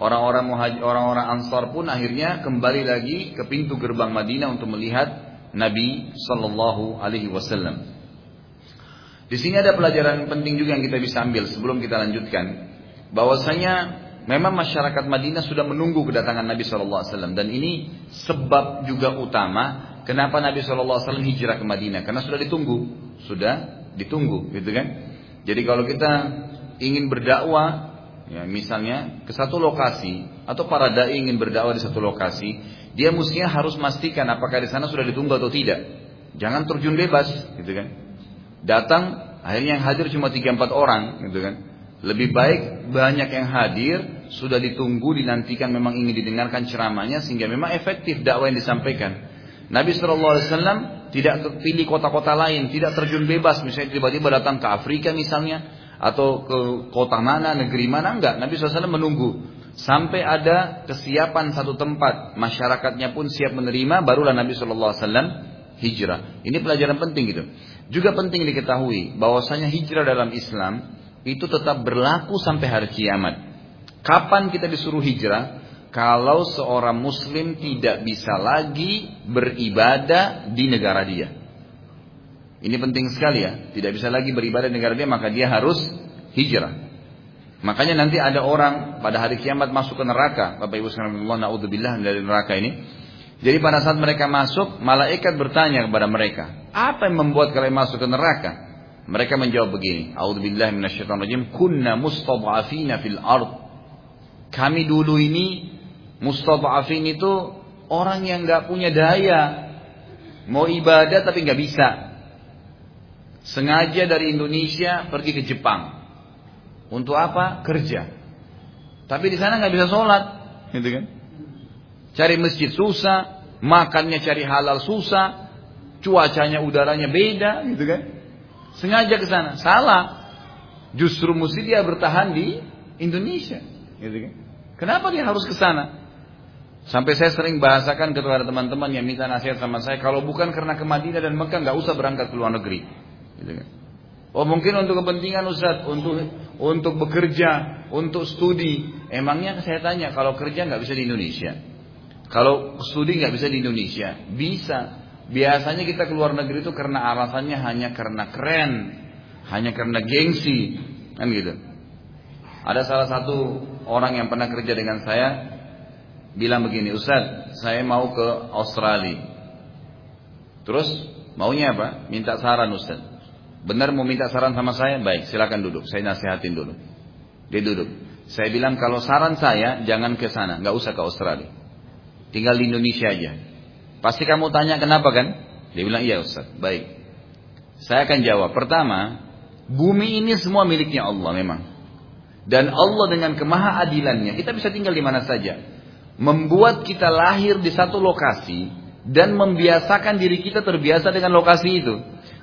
S1: orang-orang orang-orang Ansar pun akhirnya kembali lagi ke pintu gerbang Madinah untuk melihat Nabi Sallallahu Alaihi Wasallam. Di sini ada pelajaran penting juga yang kita bisa ambil sebelum kita lanjutkan. Bahwasanya memang masyarakat Madinah sudah menunggu kedatangan Nabi SAW dan ini sebab juga utama kenapa Nabi SAW hijrah ke Madinah karena sudah ditunggu, sudah ditunggu, gitu kan? Jadi kalau kita ingin berdakwah, ya misalnya ke satu lokasi atau para dai ingin berdakwah di satu lokasi, dia mestinya harus memastikan apakah di sana sudah ditunggu atau tidak. Jangan terjun bebas, gitu kan? Datang, akhirnya yang hadir cuma 3-4 orang, gitu kan. Lebih baik banyak yang hadir, sudah ditunggu, dinantikan memang ingin didengarkan ceramahnya, sehingga memang efektif dakwah yang disampaikan. Nabi SAW tidak pilih kota-kota lain, tidak terjun bebas, misalnya tiba-tiba datang ke Afrika misalnya, atau ke kota mana, negeri mana, enggak. Nabi SAW menunggu. Sampai ada kesiapan satu tempat, masyarakatnya pun siap menerima, barulah Nabi SAW hijrah. Ini pelajaran penting gitu. Juga penting diketahui bahwasanya hijrah dalam Islam itu tetap berlaku sampai hari kiamat. Kapan kita disuruh hijrah? Kalau seorang muslim tidak bisa lagi beribadah di negara dia. Ini penting sekali ya. Tidak bisa lagi beribadah di negara dia maka dia harus hijrah. Makanya nanti ada orang pada hari kiamat masuk ke neraka. Bapak Ibu sekalian naudzubillah dari neraka ini. Jadi pada saat mereka masuk, malaikat bertanya kepada mereka, apa yang membuat kalian masuk ke neraka? Mereka menjawab begini, A'udzubillahi minasyaitonirrajim, kunna mustad'afina fil ard. Kami dulu ini mustad'afin itu orang yang nggak punya daya, mau ibadah tapi nggak bisa. Sengaja dari Indonesia pergi ke Jepang. Untuk apa? Kerja. Tapi di sana nggak bisa sholat, gitu kan? Cari masjid susah, makannya cari halal susah, cuacanya udaranya beda gitu kan. Sengaja ke sana, salah. Justru mesti dia bertahan di Indonesia, gitu kan. Kenapa dia harus ke sana? Sampai saya sering bahasakan kepada teman-teman yang minta nasihat sama saya, kalau bukan karena ke Madinah dan Mekah nggak usah berangkat ke luar negeri. Gitu kan. Oh mungkin untuk kepentingan Ustaz, untuk untuk bekerja, untuk studi. Emangnya saya tanya, kalau kerja nggak bisa di Indonesia? Kalau studi nggak bisa di Indonesia, bisa. Biasanya kita keluar negeri itu karena alasannya hanya karena keren, hanya karena gengsi, kan gitu. Ada salah satu orang yang pernah kerja dengan saya bilang begini, Ustaz, saya mau ke Australia. Terus maunya apa? Minta saran Ustaz. Benar mau minta saran sama saya? Baik, silakan duduk. Saya nasihatin dulu. Dia duduk. Saya bilang kalau saran saya jangan ke sana, nggak usah ke Australia. Tinggal di Indonesia aja. Pasti kamu tanya kenapa kan? Dia bilang iya Ustaz. Baik. Saya akan jawab. Pertama, bumi ini semua miliknya Allah memang. Dan Allah dengan kemahaadilannya, kita bisa tinggal di mana saja. Membuat kita lahir di satu lokasi dan membiasakan diri kita terbiasa dengan lokasi itu.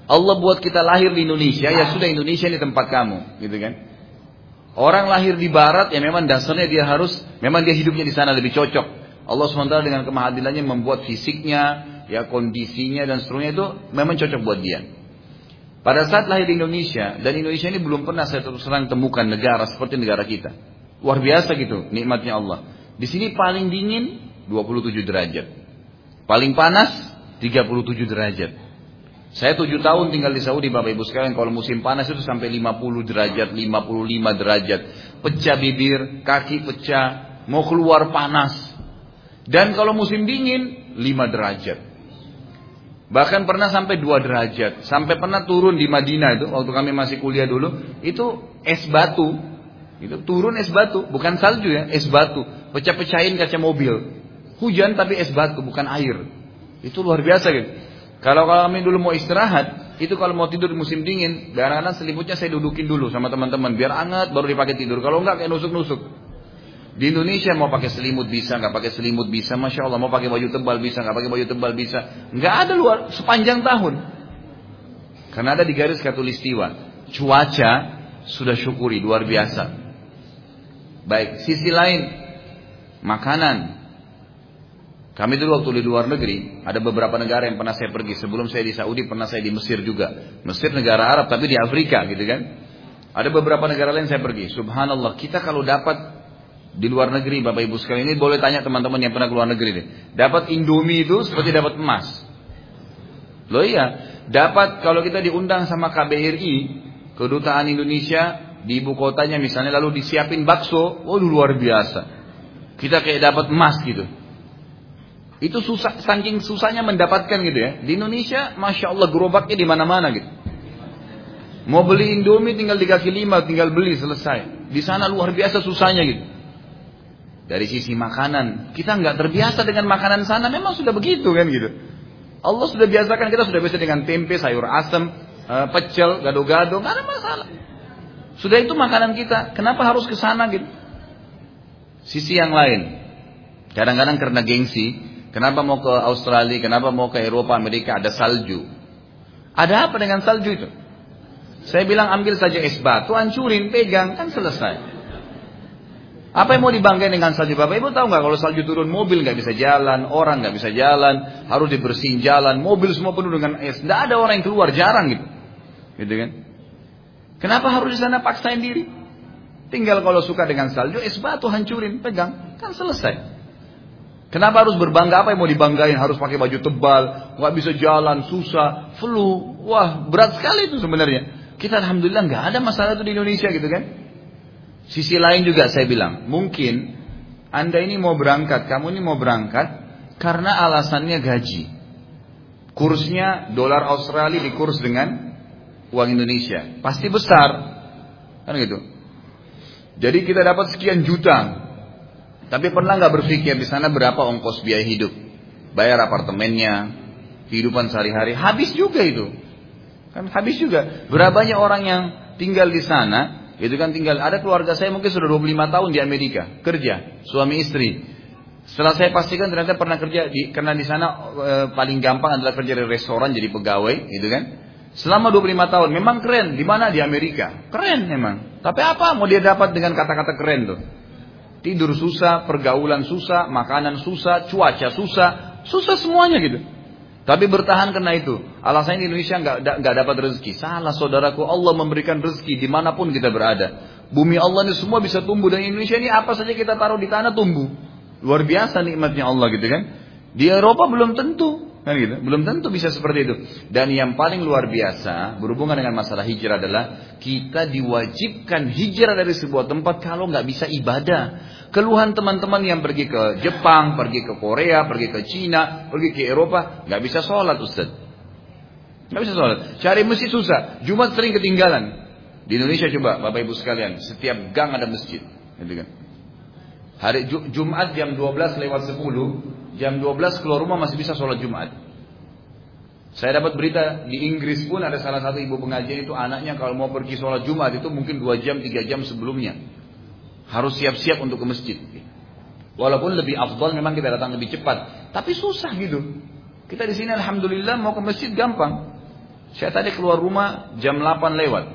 S1: Allah buat kita lahir di Indonesia, ya sudah Indonesia ini tempat kamu, gitu kan? Orang lahir di barat ya memang dasarnya dia harus memang dia hidupnya di sana lebih cocok. Allah SWT dengan kemahadilannya membuat fisiknya, ya kondisinya dan seterusnya itu memang cocok buat dia. Pada saat lahir di Indonesia, dan Indonesia ini belum pernah saya terus terang temukan negara seperti negara kita. Luar biasa gitu nikmatnya Allah. Di sini paling dingin 27 derajat. Paling panas 37 derajat. Saya tujuh tahun tinggal di Saudi Bapak Ibu sekalian kalau musim panas itu sampai 50 derajat, 55 derajat. Pecah bibir, kaki pecah, mau keluar panas. Dan kalau musim dingin 5 derajat. Bahkan pernah sampai dua derajat. Sampai pernah turun di Madinah itu, waktu kami masih kuliah dulu, itu es batu. Itu turun es batu, bukan salju ya, es batu. Pecah-pecahin kaca mobil. Hujan tapi es batu, bukan air. Itu luar biasa gitu. Kalau kami dulu mau istirahat, itu kalau mau tidur di musim dingin, kadang-kadang selimutnya saya dudukin dulu sama teman-teman, biar hangat baru dipakai tidur. Kalau enggak kayak nusuk-nusuk. Di Indonesia mau pakai selimut bisa, nggak pakai selimut bisa, masya Allah mau pakai baju tebal bisa, nggak pakai baju tebal bisa, nggak ada luar sepanjang tahun. Karena ada di garis katulistiwa, cuaca sudah syukuri luar biasa. Baik, sisi lain makanan. Kami dulu waktu di luar negeri, ada beberapa negara yang pernah saya pergi. Sebelum saya di Saudi, pernah saya di Mesir juga. Mesir negara Arab, tapi di Afrika gitu kan. Ada beberapa negara lain saya pergi. Subhanallah, kita kalau dapat di luar negeri Bapak Ibu sekalian ini boleh tanya teman-teman yang pernah keluar negeri deh. Dapat Indomie itu seperti dapat emas. Loh iya, dapat kalau kita diundang sama KBRI, Kedutaan Indonesia di ibu kotanya misalnya lalu disiapin bakso, oh luar biasa. Kita kayak dapat emas gitu. Itu susah, saking susahnya mendapatkan gitu ya. Di Indonesia, masya Allah gerobaknya di mana-mana gitu. Mau beli Indomie tinggal di kaki lima, tinggal beli selesai. Di sana luar biasa susahnya gitu. Dari sisi makanan, kita nggak terbiasa dengan makanan sana, memang sudah begitu kan gitu. Allah sudah biasakan kita sudah biasa dengan tempe, sayur asam, eh, pecel, gado-gado, nggak ada masalah. Sudah itu makanan kita, kenapa harus ke sana gitu? Sisi yang lain, kadang-kadang karena gengsi, kenapa mau ke Australia, kenapa mau ke Eropa, Amerika ada salju. Ada apa dengan salju itu? Saya bilang ambil saja es batu, hancurin, pegang, kan selesai. Apa yang mau dibanggain dengan salju? Bapak Ibu tahu nggak kalau salju turun mobil nggak bisa jalan, orang nggak bisa jalan, harus dibersihin jalan, mobil semua penuh dengan es. Tidak ada orang yang keluar, jarang gitu, gitu kan? Kenapa harus di sana paksain diri? Tinggal kalau suka dengan salju, es batu hancurin, pegang, kan selesai. Kenapa harus berbangga? Apa yang mau dibanggain? Harus pakai baju tebal, nggak bisa jalan, susah, flu, wah berat sekali itu sebenarnya. Kita alhamdulillah nggak ada masalah itu di Indonesia gitu kan? Sisi lain juga saya bilang, mungkin Anda ini mau berangkat, kamu ini mau berangkat karena alasannya gaji. Kursnya dolar Australia dikurs dengan uang Indonesia. Pasti besar. Kan gitu. Jadi kita dapat sekian juta. Tapi pernah nggak berpikir di sana berapa ongkos biaya hidup? Bayar apartemennya, kehidupan sehari-hari, habis juga itu. Kan habis juga. Berapa banyak orang yang tinggal di sana itu kan tinggal ada keluarga saya mungkin sudah 25 tahun di Amerika kerja suami istri. Setelah saya pastikan ternyata pernah kerja di karena di sana e, paling gampang adalah kerja di restoran jadi pegawai, gitu kan? Selama 25 tahun memang keren. Di mana di Amerika? Keren memang. Tapi apa mau dia dapat dengan kata-kata keren tuh? Tidur susah, pergaulan susah, makanan susah, cuaca susah, susah semuanya gitu. Tapi bertahan karena itu. Alasannya di Indonesia nggak nggak dapat rezeki. Salah saudaraku, Allah memberikan rezeki di mana pun kita berada. Bumi Allah ini semua bisa tumbuh dan Indonesia ini apa saja kita taruh di tanah tumbuh. Luar biasa nikmatnya Allah gitu kan. Di Eropa belum tentu. Kan gitu. Belum tentu bisa seperti itu. Dan yang paling luar biasa berhubungan dengan masalah hijrah adalah kita diwajibkan hijrah dari sebuah tempat kalau nggak bisa ibadah. Keluhan teman-teman yang pergi ke Jepang, pergi ke Korea, pergi ke Cina, pergi ke Eropa, nggak bisa sholat Ustaz. Nggak bisa sholat. Cari masjid susah. Jumat sering ketinggalan. Di Indonesia coba Bapak Ibu sekalian, setiap gang ada masjid. Gitu kan. Hari Jumat jam 12 lewat 10 jam 12 keluar rumah masih bisa sholat Jumat. Saya dapat berita di Inggris pun ada salah satu ibu pengajian itu anaknya kalau mau pergi sholat Jumat itu mungkin 2 jam 3 jam sebelumnya. Harus siap-siap untuk ke masjid. Walaupun lebih afdal memang kita datang lebih cepat. Tapi susah gitu. Kita di sini alhamdulillah mau ke masjid gampang. Saya tadi keluar rumah jam 8 lewat.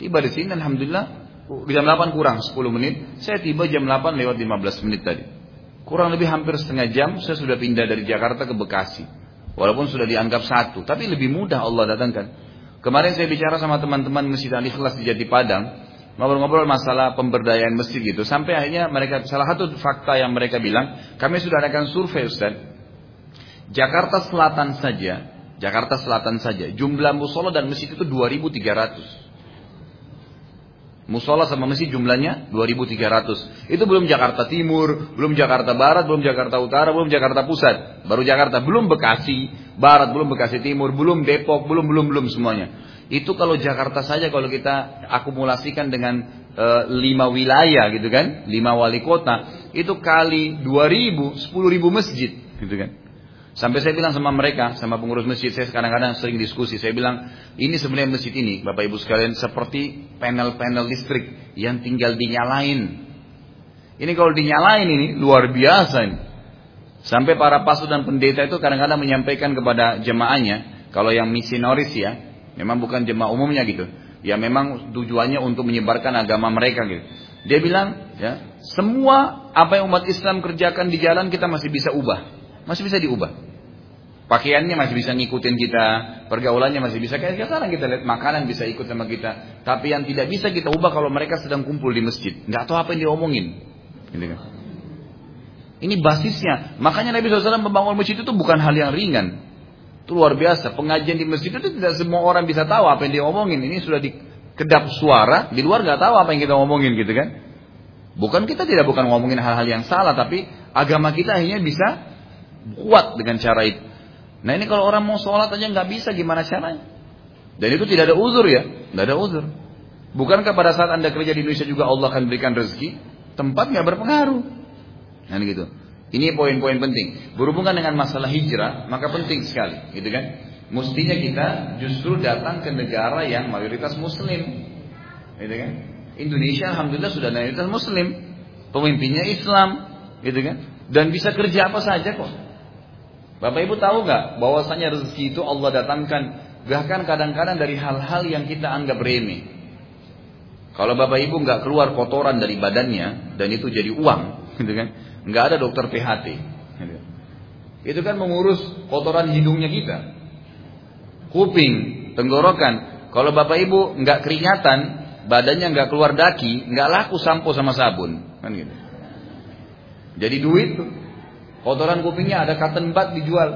S1: Tiba di sini alhamdulillah jam 8 kurang 10 menit. Saya tiba jam 8 lewat 15 menit tadi. Kurang lebih hampir setengah jam saya sudah pindah dari Jakarta ke Bekasi. Walaupun sudah dianggap satu, tapi lebih mudah Allah datangkan. Kemarin saya bicara sama teman-teman Masjid Al Ikhlas di Jati Padang, ngobrol-ngobrol masalah pemberdayaan masjid gitu. Sampai akhirnya mereka salah satu fakta yang mereka bilang, kami sudah adakan survei Ustaz. Jakarta Selatan saja, Jakarta Selatan saja, jumlah musola dan masjid itu 2300. Musola sama masjid jumlahnya 2300. Itu belum Jakarta Timur, belum Jakarta Barat, belum Jakarta Utara, belum Jakarta Pusat. Baru Jakarta, belum Bekasi, Barat, belum Bekasi Timur, belum Depok, belum belum belum semuanya. Itu kalau Jakarta saja kalau kita akumulasikan dengan e, lima wilayah gitu kan, lima wali kota, itu kali dua ribu, sepuluh ribu masjid gitu kan. Sampai saya bilang sama mereka, sama pengurus masjid, saya kadang-kadang sering diskusi. Saya bilang, ini sebenarnya masjid ini, Bapak Ibu sekalian, seperti panel-panel listrik yang tinggal dinyalain. Ini kalau dinyalain ini, luar biasa ini. Sampai para pasu dan pendeta itu kadang-kadang menyampaikan kepada jemaahnya, kalau yang misionaris ya, memang bukan jemaah umumnya gitu. Ya memang tujuannya untuk menyebarkan agama mereka gitu. Dia bilang, ya, semua apa yang umat Islam kerjakan di jalan kita masih bisa ubah. Masih bisa diubah. Pakaiannya masih bisa ngikutin kita, pergaulannya masih bisa. Kayak sekarang kita lihat makanan bisa ikut sama kita. Tapi yang tidak bisa kita ubah kalau mereka sedang kumpul di masjid. Nggak tahu apa yang diomongin. Gitu kan. Ini basisnya. Makanya Nabi SAW membangun masjid itu bukan hal yang ringan. Itu luar biasa. Pengajian di masjid itu tidak semua orang bisa tahu apa yang diomongin. Ini sudah dikedap suara. Di luar nggak tahu apa yang kita omongin gitu kan. Bukan kita tidak bukan ngomongin hal-hal yang salah. Tapi agama kita akhirnya bisa kuat dengan cara itu. Nah ini kalau orang mau sholat aja nggak bisa gimana caranya? Dan itu tidak ada uzur ya, nggak ada uzur. Bukankah pada saat anda kerja di Indonesia juga Allah akan berikan rezeki? Tempat nggak berpengaruh. Nah gitu. Ini poin-poin penting. Berhubungan dengan masalah hijrah, maka penting sekali, gitu kan? Mestinya kita justru datang ke negara yang mayoritas Muslim, gitu kan? Indonesia alhamdulillah sudah mayoritas Muslim, pemimpinnya Islam, gitu kan? Dan bisa kerja apa saja kok. Bapak Ibu tahu nggak bahwasanya rezeki itu Allah datangkan bahkan kadang-kadang dari hal-hal yang kita anggap remeh. Kalau Bapak Ibu nggak keluar kotoran dari badannya dan itu jadi uang, gitu kan? Nggak ada dokter PHT. Gitu. Itu kan mengurus kotoran hidungnya kita, kuping, tenggorokan. Kalau Bapak Ibu nggak keringatan, badannya nggak keluar daki, nggak laku sampo sama sabun, kan gitu. Jadi duit Kotoran kupingnya ada cotton bud dijual.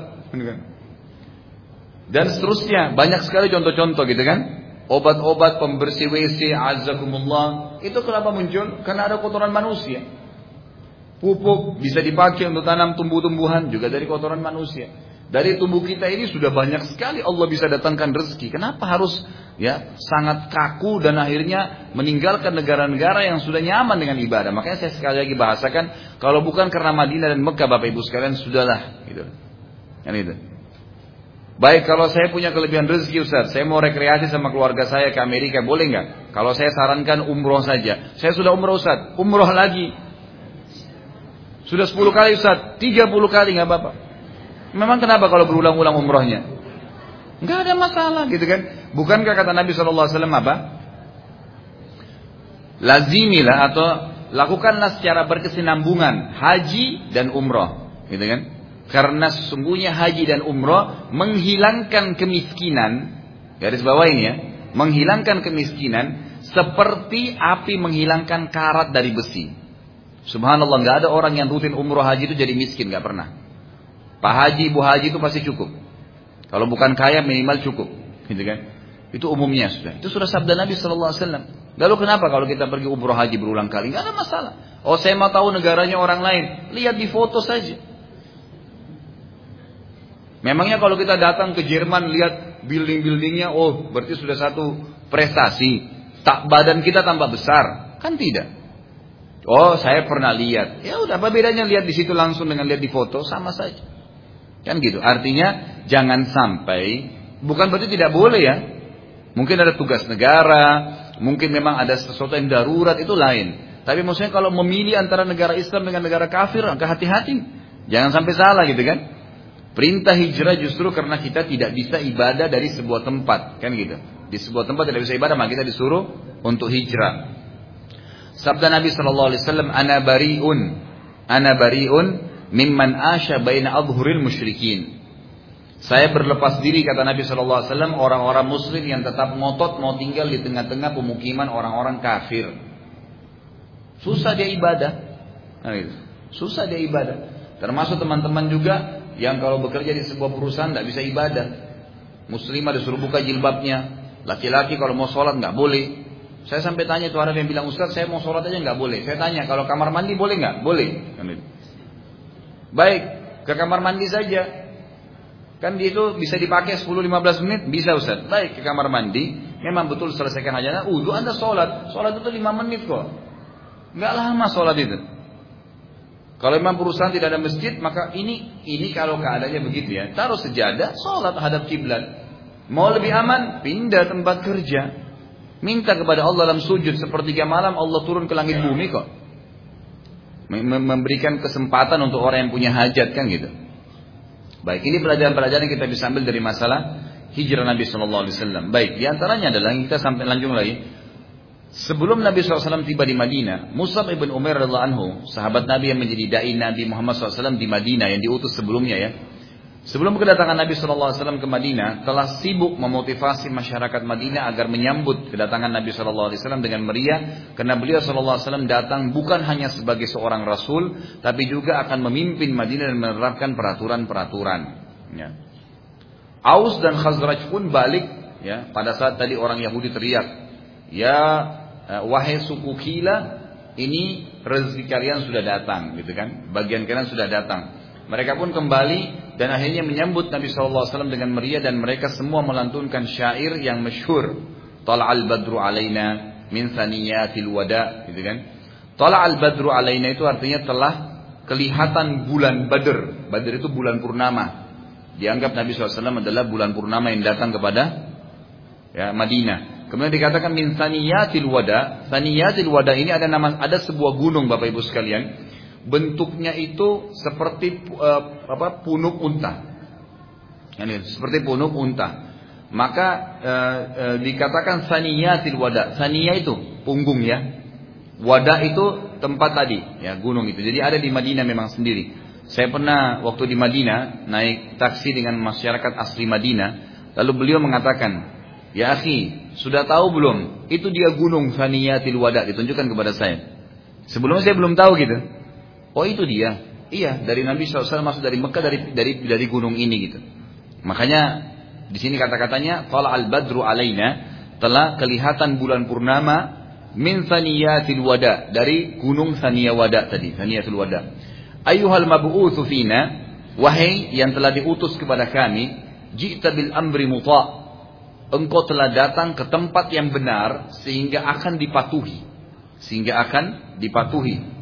S1: Dan seterusnya. Banyak sekali contoh-contoh gitu kan. Obat-obat pembersih WC, azakumullah. Itu kenapa muncul? Karena ada kotoran manusia. Pupuk bisa dipakai untuk tanam tumbuh-tumbuhan juga dari kotoran manusia. Dari tubuh kita ini sudah banyak sekali Allah bisa datangkan rezeki. Kenapa harus ya sangat kaku dan akhirnya meninggalkan negara-negara yang sudah nyaman dengan ibadah? Makanya saya sekali lagi bahasakan kalau bukan karena Madinah dan Mekah Bapak Ibu sekalian sudahlah gitu. Kan itu. Baik kalau saya punya kelebihan rezeki Ustaz, saya mau rekreasi sama keluarga saya ke Amerika, boleh nggak? Kalau saya sarankan umroh saja. Saya sudah umroh Ustaz, umroh lagi. Sudah 10 kali Ustaz, 30 kali nggak Bapak. Memang kenapa kalau berulang-ulang umrohnya? Enggak ada masalah gitu kan. Bukankah kata Nabi SAW apa? Lazimilah atau lakukanlah secara berkesinambungan haji dan umroh. Gitu kan. Karena sesungguhnya haji dan umroh menghilangkan kemiskinan. Garis bawah ini ya. Menghilangkan kemiskinan seperti api menghilangkan karat dari besi. Subhanallah nggak ada orang yang rutin umroh haji itu jadi miskin nggak pernah. Pak Haji, Bu Haji itu pasti cukup. Kalau bukan kaya minimal cukup, gitu kan? Itu umumnya sudah. Itu sudah sabda Nabi Wasallam. Lalu kenapa kalau kita pergi umroh haji berulang kali? Gak ada masalah. Oh saya mau tahu negaranya orang lain. Lihat di foto saja. Memangnya kalau kita datang ke Jerman lihat building-buildingnya, oh berarti sudah satu prestasi. Tak badan kita tambah besar, kan tidak? Oh saya pernah lihat. Ya udah apa bedanya lihat di situ langsung dengan lihat di foto sama saja. Kan gitu. Artinya jangan sampai bukan berarti tidak boleh ya. Mungkin ada tugas negara, mungkin memang ada sesuatu yang darurat itu lain. Tapi maksudnya kalau memilih antara negara Islam dengan negara kafir, angka hati-hati. Jangan sampai salah gitu kan. Perintah hijrah justru karena kita tidak bisa ibadah dari sebuah tempat, kan gitu. Di sebuah tempat tidak bisa ibadah, maka kita disuruh untuk hijrah. Sabda Nabi Shallallahu Alaihi Wasallam, "Ana bariun, ana bariun mimman asya baina adhuril musyrikin. Saya berlepas diri kata Nabi Shallallahu Alaihi Wasallam orang-orang Muslim yang tetap ngotot mau tinggal di tengah-tengah pemukiman orang-orang kafir. Susah dia ibadah, nah, gitu. susah dia ibadah. Termasuk teman-teman juga yang kalau bekerja di sebuah perusahaan tidak bisa ibadah. Muslimah disuruh buka jilbabnya. Laki-laki kalau mau sholat nggak boleh. Saya sampai tanya tuh orang yang bilang Ustaz saya mau sholat aja nggak boleh. Saya tanya kalau kamar mandi boleh nggak? Boleh. Kan. Baik, ke kamar mandi saja. Kan dia itu bisa dipakai 10-15 menit, bisa Ustaz. Baik ke kamar mandi, memang betul selesaikan hajatnya, udah Anda sholat. Sholat itu 5 menit kok. Enggak lama sholat itu. Kalau memang perusahaan tidak ada masjid, maka ini ini kalau keadaannya begitu ya. Taruh sejadah, sholat hadap kiblat. Mau lebih aman, pindah tempat kerja. Minta kepada Allah dalam sujud sepertiga malam Allah turun ke langit bumi kok. Memberikan kesempatan untuk orang yang punya hajat kan gitu. Baik, ini pelajaran-pelajaran yang kita bisa ambil dari masalah hijrah Nabi Shallallahu Alaihi Wasallam. Baik, di antaranya adalah kita sampai lanjut lagi. Sebelum Nabi SAW tiba di Madinah, Musab ibn Umar radhiallahu anhu, sahabat Nabi yang menjadi dai Nabi Muhammad SAW di Madinah yang diutus sebelumnya ya, Sebelum kedatangan Nabi SAW ke Madinah, telah sibuk memotivasi masyarakat Madinah agar menyambut kedatangan Nabi SAW dengan meriah, karena beliau SAW datang bukan hanya sebagai seorang Rasul, tapi juga akan memimpin Madinah dan menerapkan peraturan-peraturan. Ya. Aus dan Khazraj pun balik, ya, pada saat tadi orang Yahudi teriak, ya eh, wahai suku Kila, ini rezeki kalian sudah datang, gitu kan? Bagian kalian sudah datang. Mereka pun kembali dan akhirnya menyambut Nabi SAW dengan meriah dan mereka semua melantunkan syair yang masyhur. Tal'al badru alaina min saniyatil wada, gitu kan? Tal'al badru alaina itu artinya telah kelihatan bulan Badr. Badr itu bulan purnama. Dianggap Nabi SAW adalah bulan purnama yang datang kepada ya, Madinah. Kemudian dikatakan min saniyatil wada. Saniyatil wada ini ada nama ada sebuah gunung Bapak Ibu sekalian bentuknya itu seperti uh, apa punuk unta. Ini seperti punuk unta. Maka uh, uh, dikatakan saniyatil wada. Sania itu punggung ya. Wada itu tempat tadi, ya gunung itu. Jadi ada di Madinah memang sendiri. Saya pernah waktu di Madinah naik taksi dengan masyarakat asli Madinah, lalu beliau mengatakan, "Ya akhi, sudah tahu belum? Itu dia gunung Saniyatil Wada ditunjukkan kepada saya." Sebelumnya saya belum tahu gitu. Oh itu dia. Iya, dari Nabi SAW masuk dari Mekah dari dari dari gunung ini gitu. Makanya di sini kata-katanya Tala al-badru alaina telah kelihatan bulan purnama min saniyatil wada dari gunung Saniya Wada tadi, Saniyatul Wada. Ayuhal mab'utsu fina wahai yang telah diutus kepada kami, ji'ta bil amri muta' engkau telah datang ke tempat yang benar sehingga akan dipatuhi sehingga akan dipatuhi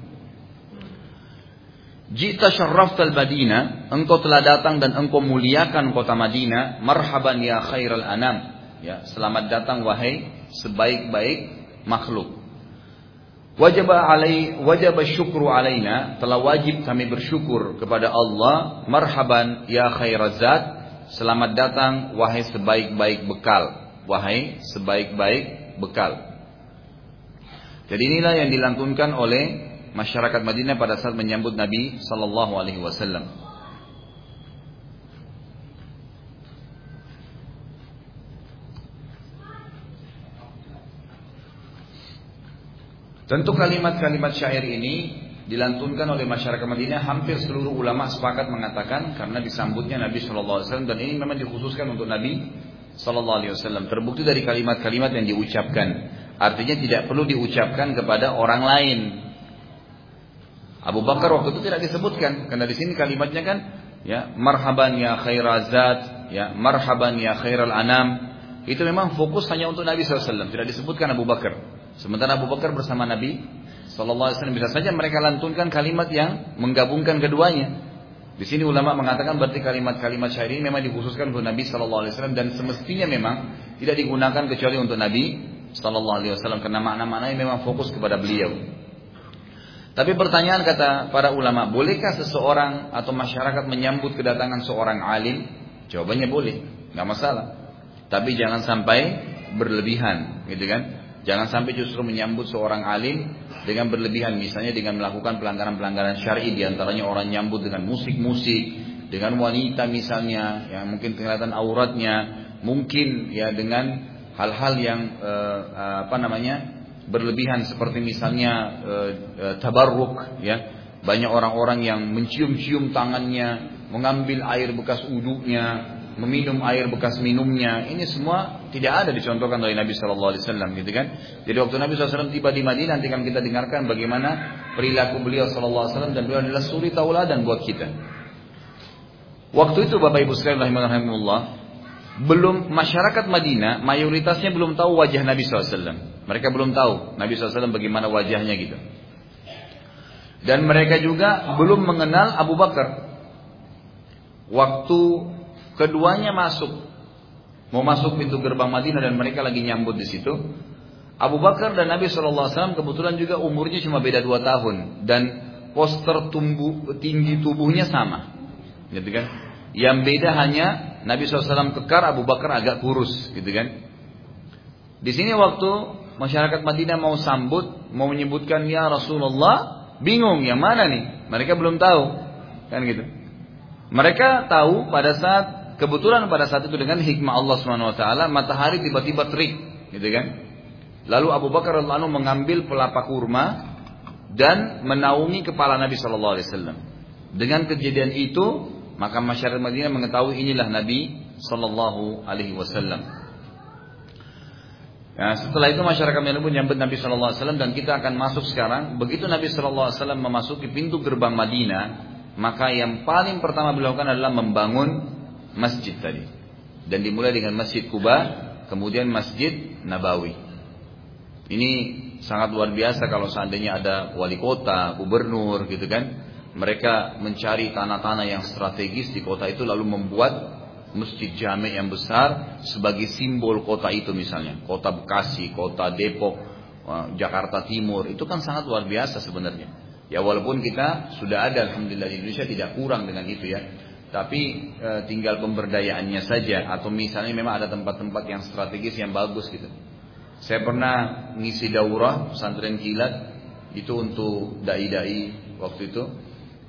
S1: Jita syarraftal Madinah, engkau telah datang dan engkau muliakan kota Madinah. Marhaban ya khairal anam. Ya, selamat datang wahai sebaik-baik makhluk. Wajib alai wajib syukru alaina, telah wajib kami bersyukur kepada Allah. Marhaban ya khairazat. Selamat datang wahai sebaik-baik bekal. Wahai sebaik-baik bekal. Jadi inilah yang dilantunkan oleh masyarakat Madinah pada saat menyambut Nabi Sallallahu Alaihi Wasallam. Tentu kalimat-kalimat syair ini dilantunkan oleh masyarakat Madinah hampir seluruh ulama sepakat mengatakan karena disambutnya Nabi Shallallahu Alaihi Wasallam dan ini memang dikhususkan untuk Nabi Shallallahu Alaihi Wasallam. Terbukti dari kalimat-kalimat yang diucapkan. Artinya tidak perlu diucapkan kepada orang lain. Abu Bakar waktu itu tidak disebutkan karena di sini kalimatnya kan ya marhaban ya khairazat ya marhaban ya khairal anam. Itu memang fokus hanya untuk Nabi SAW tidak disebutkan Abu Bakar. Sementara Abu Bakar bersama Nabi SAW bisa saja mereka lantunkan kalimat yang menggabungkan keduanya. Di sini ulama mengatakan berarti kalimat-kalimat syair ini memang dikhususkan untuk Nabi SAW dan semestinya memang tidak digunakan kecuali untuk Nabi SAW karena makna-maknanya memang fokus kepada beliau. Tapi pertanyaan kata para ulama, bolehkah seseorang atau masyarakat menyambut kedatangan seorang alim? Jawabannya boleh, nggak masalah. Tapi jangan sampai berlebihan, gitu kan? Jangan sampai justru menyambut seorang alim dengan berlebihan, misalnya dengan melakukan pelanggaran-pelanggaran syar'i, di antaranya orang nyambut dengan musik-musik, dengan wanita misalnya, yang mungkin kelihatan auratnya, mungkin ya dengan hal-hal yang eh, apa namanya berlebihan seperti misalnya e, e, tabarruk ya. Banyak orang-orang yang mencium-cium tangannya mengambil air bekas udunya meminum air bekas minumnya. Ini semua tidak ada dicontohkan oleh Nabi Shallallahu Alaihi Wasallam gitu kan? Jadi waktu Nabi SAW tiba di Madinah nanti akan kita dengarkan bagaimana perilaku beliau Shallallahu Alaihi Wasallam dan beliau adalah suri tauladan buat kita. Waktu itu Bapak Ibu sekalian rahimahullah, belum masyarakat Madinah mayoritasnya belum tahu wajah Nabi SAW. Mereka belum tahu Nabi SAW bagaimana wajahnya gitu. Dan mereka juga belum mengenal Abu Bakar. Waktu keduanya masuk, mau masuk pintu gerbang Madinah dan mereka lagi nyambut di situ. Abu Bakar dan Nabi SAW kebetulan juga umurnya cuma beda dua tahun dan poster tumbuh tinggi tubuhnya sama, gitu kan? Yang beda hanya Nabi SAW kekar, Abu Bakar agak kurus, gitu kan? Di sini waktu masyarakat Madinah mau sambut, mau menyebutkan ya Rasulullah, Bingung yang mana nih? Mereka belum tahu. Kan gitu. Mereka tahu pada saat kebetulan pada saat itu dengan hikmah Allah Subhanahu wa taala matahari tiba-tiba terik, gitu kan? Lalu Abu Bakar radhiyallahu mengambil pelapa kurma dan menaungi kepala Nabi sallallahu alaihi wasallam. Dengan kejadian itu, maka masyarakat Madinah mengetahui inilah Nabi sallallahu alaihi wasallam. Ya, setelah itu masyarakat Madinah pun nyambut Nabi Shallallahu Alaihi Wasallam dan kita akan masuk sekarang. Begitu Nabi Shallallahu Alaihi Wasallam memasuki pintu gerbang Madinah, maka yang paling pertama beliau lakukan adalah membangun masjid tadi. Dan dimulai dengan Masjid Kuba, kemudian Masjid Nabawi. Ini sangat luar biasa kalau seandainya ada wali kota, gubernur gitu kan. Mereka mencari tanah-tanah yang strategis di kota itu lalu membuat masjid jami yang besar sebagai simbol kota itu misalnya. Kota Bekasi, kota Depok, eh, Jakarta Timur. Itu kan sangat luar biasa sebenarnya. Ya walaupun kita sudah ada Alhamdulillah di Indonesia tidak kurang dengan itu ya. Tapi e, tinggal pemberdayaannya saja. Atau misalnya memang ada tempat-tempat yang strategis yang bagus gitu. Saya pernah ngisi daurah pesantren kilat. Itu untuk dai-dai waktu itu.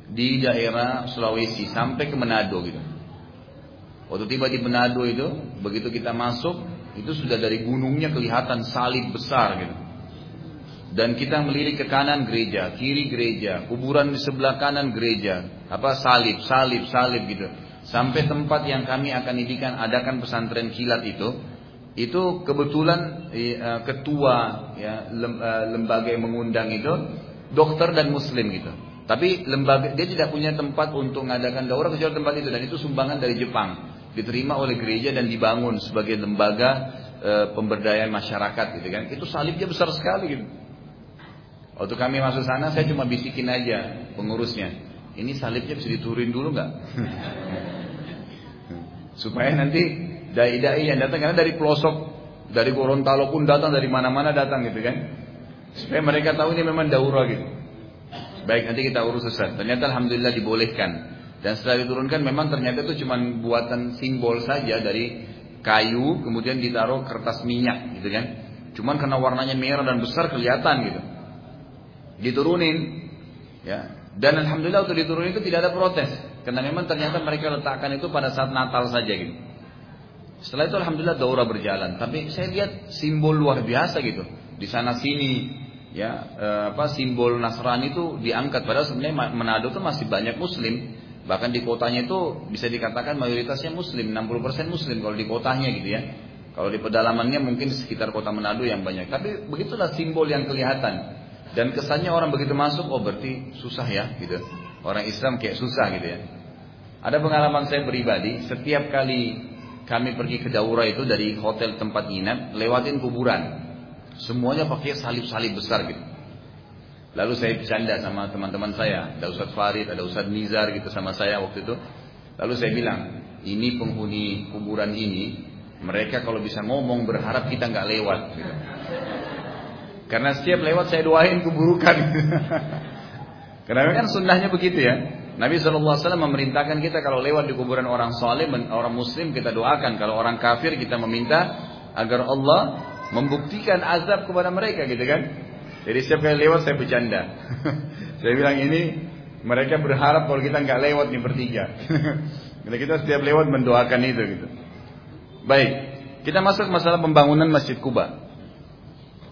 S1: Di daerah Sulawesi sampai ke Manado gitu. Waktu tiba di Manado itu, begitu kita masuk, itu sudah dari gunungnya kelihatan salib besar gitu. Dan kita melirik ke kanan gereja, kiri gereja, kuburan di sebelah kanan gereja, apa salib, salib, salib gitu. Sampai tempat yang kami akan idikan adakan pesantren kilat itu, itu kebetulan eh, ketua ya eh, lembaga yang mengundang itu dokter dan muslim gitu. Tapi lembaga dia tidak punya tempat untuk mengadakan daurah kecuali tempat itu dan itu sumbangan dari Jepang diterima oleh gereja dan dibangun sebagai lembaga e, pemberdayaan masyarakat gitu kan. Itu salibnya besar sekali gitu. Waktu kami masuk sana saya cuma bisikin aja pengurusnya. Ini salibnya bisa diturunin dulu nggak? Supaya nanti dai-dai yang datang karena dari pelosok, dari Gorontalo pun datang, dari mana-mana datang gitu kan. Supaya mereka tahu ini memang daurah gitu. Baik nanti kita urus Ustaz. Ternyata alhamdulillah dibolehkan. Dan setelah diturunkan memang ternyata itu cuma buatan simbol saja dari kayu kemudian ditaruh kertas minyak gitu kan. Cuman karena warnanya merah dan besar kelihatan gitu. Diturunin ya. Dan alhamdulillah untuk diturunin itu tidak ada protes karena memang ternyata mereka letakkan itu pada saat Natal saja gitu. Setelah itu alhamdulillah daurah berjalan, tapi saya lihat simbol luar biasa gitu. Di sana sini ya eh, apa simbol Nasrani itu diangkat padahal sebenarnya Manado itu masih banyak muslim Bahkan di kotanya itu bisa dikatakan mayoritasnya muslim, 60% muslim kalau di kotanya gitu ya. Kalau di pedalamannya mungkin sekitar kota Manado yang banyak. Tapi begitulah simbol yang kelihatan. Dan kesannya orang begitu masuk, oh berarti susah ya gitu. Orang Islam kayak susah gitu ya. Ada pengalaman saya pribadi, setiap kali kami pergi ke Daura itu dari hotel tempat nginap, lewatin kuburan. Semuanya pakai salib-salib besar gitu. Lalu saya bercanda sama teman-teman saya, ada Ustadz Farid, ada Ustadz Nizar gitu sama saya waktu itu. Lalu saya bilang, ini penghuni kuburan ini, mereka kalau bisa ngomong berharap kita nggak lewat. Gitu. Karena setiap lewat saya doain keburukan. Karena kan sunnahnya begitu ya. Nabi SAW memerintahkan kita kalau lewat di kuburan orang soleh, orang muslim kita doakan. Kalau orang kafir kita meminta agar Allah membuktikan azab kepada mereka gitu kan. Jadi setiap kali lewat saya bercanda. saya bilang ini mereka berharap kalau kita nggak lewat nih bertiga. Kita kita setiap lewat mendoakan itu gitu. Baik, kita masuk masalah pembangunan Masjid Kuba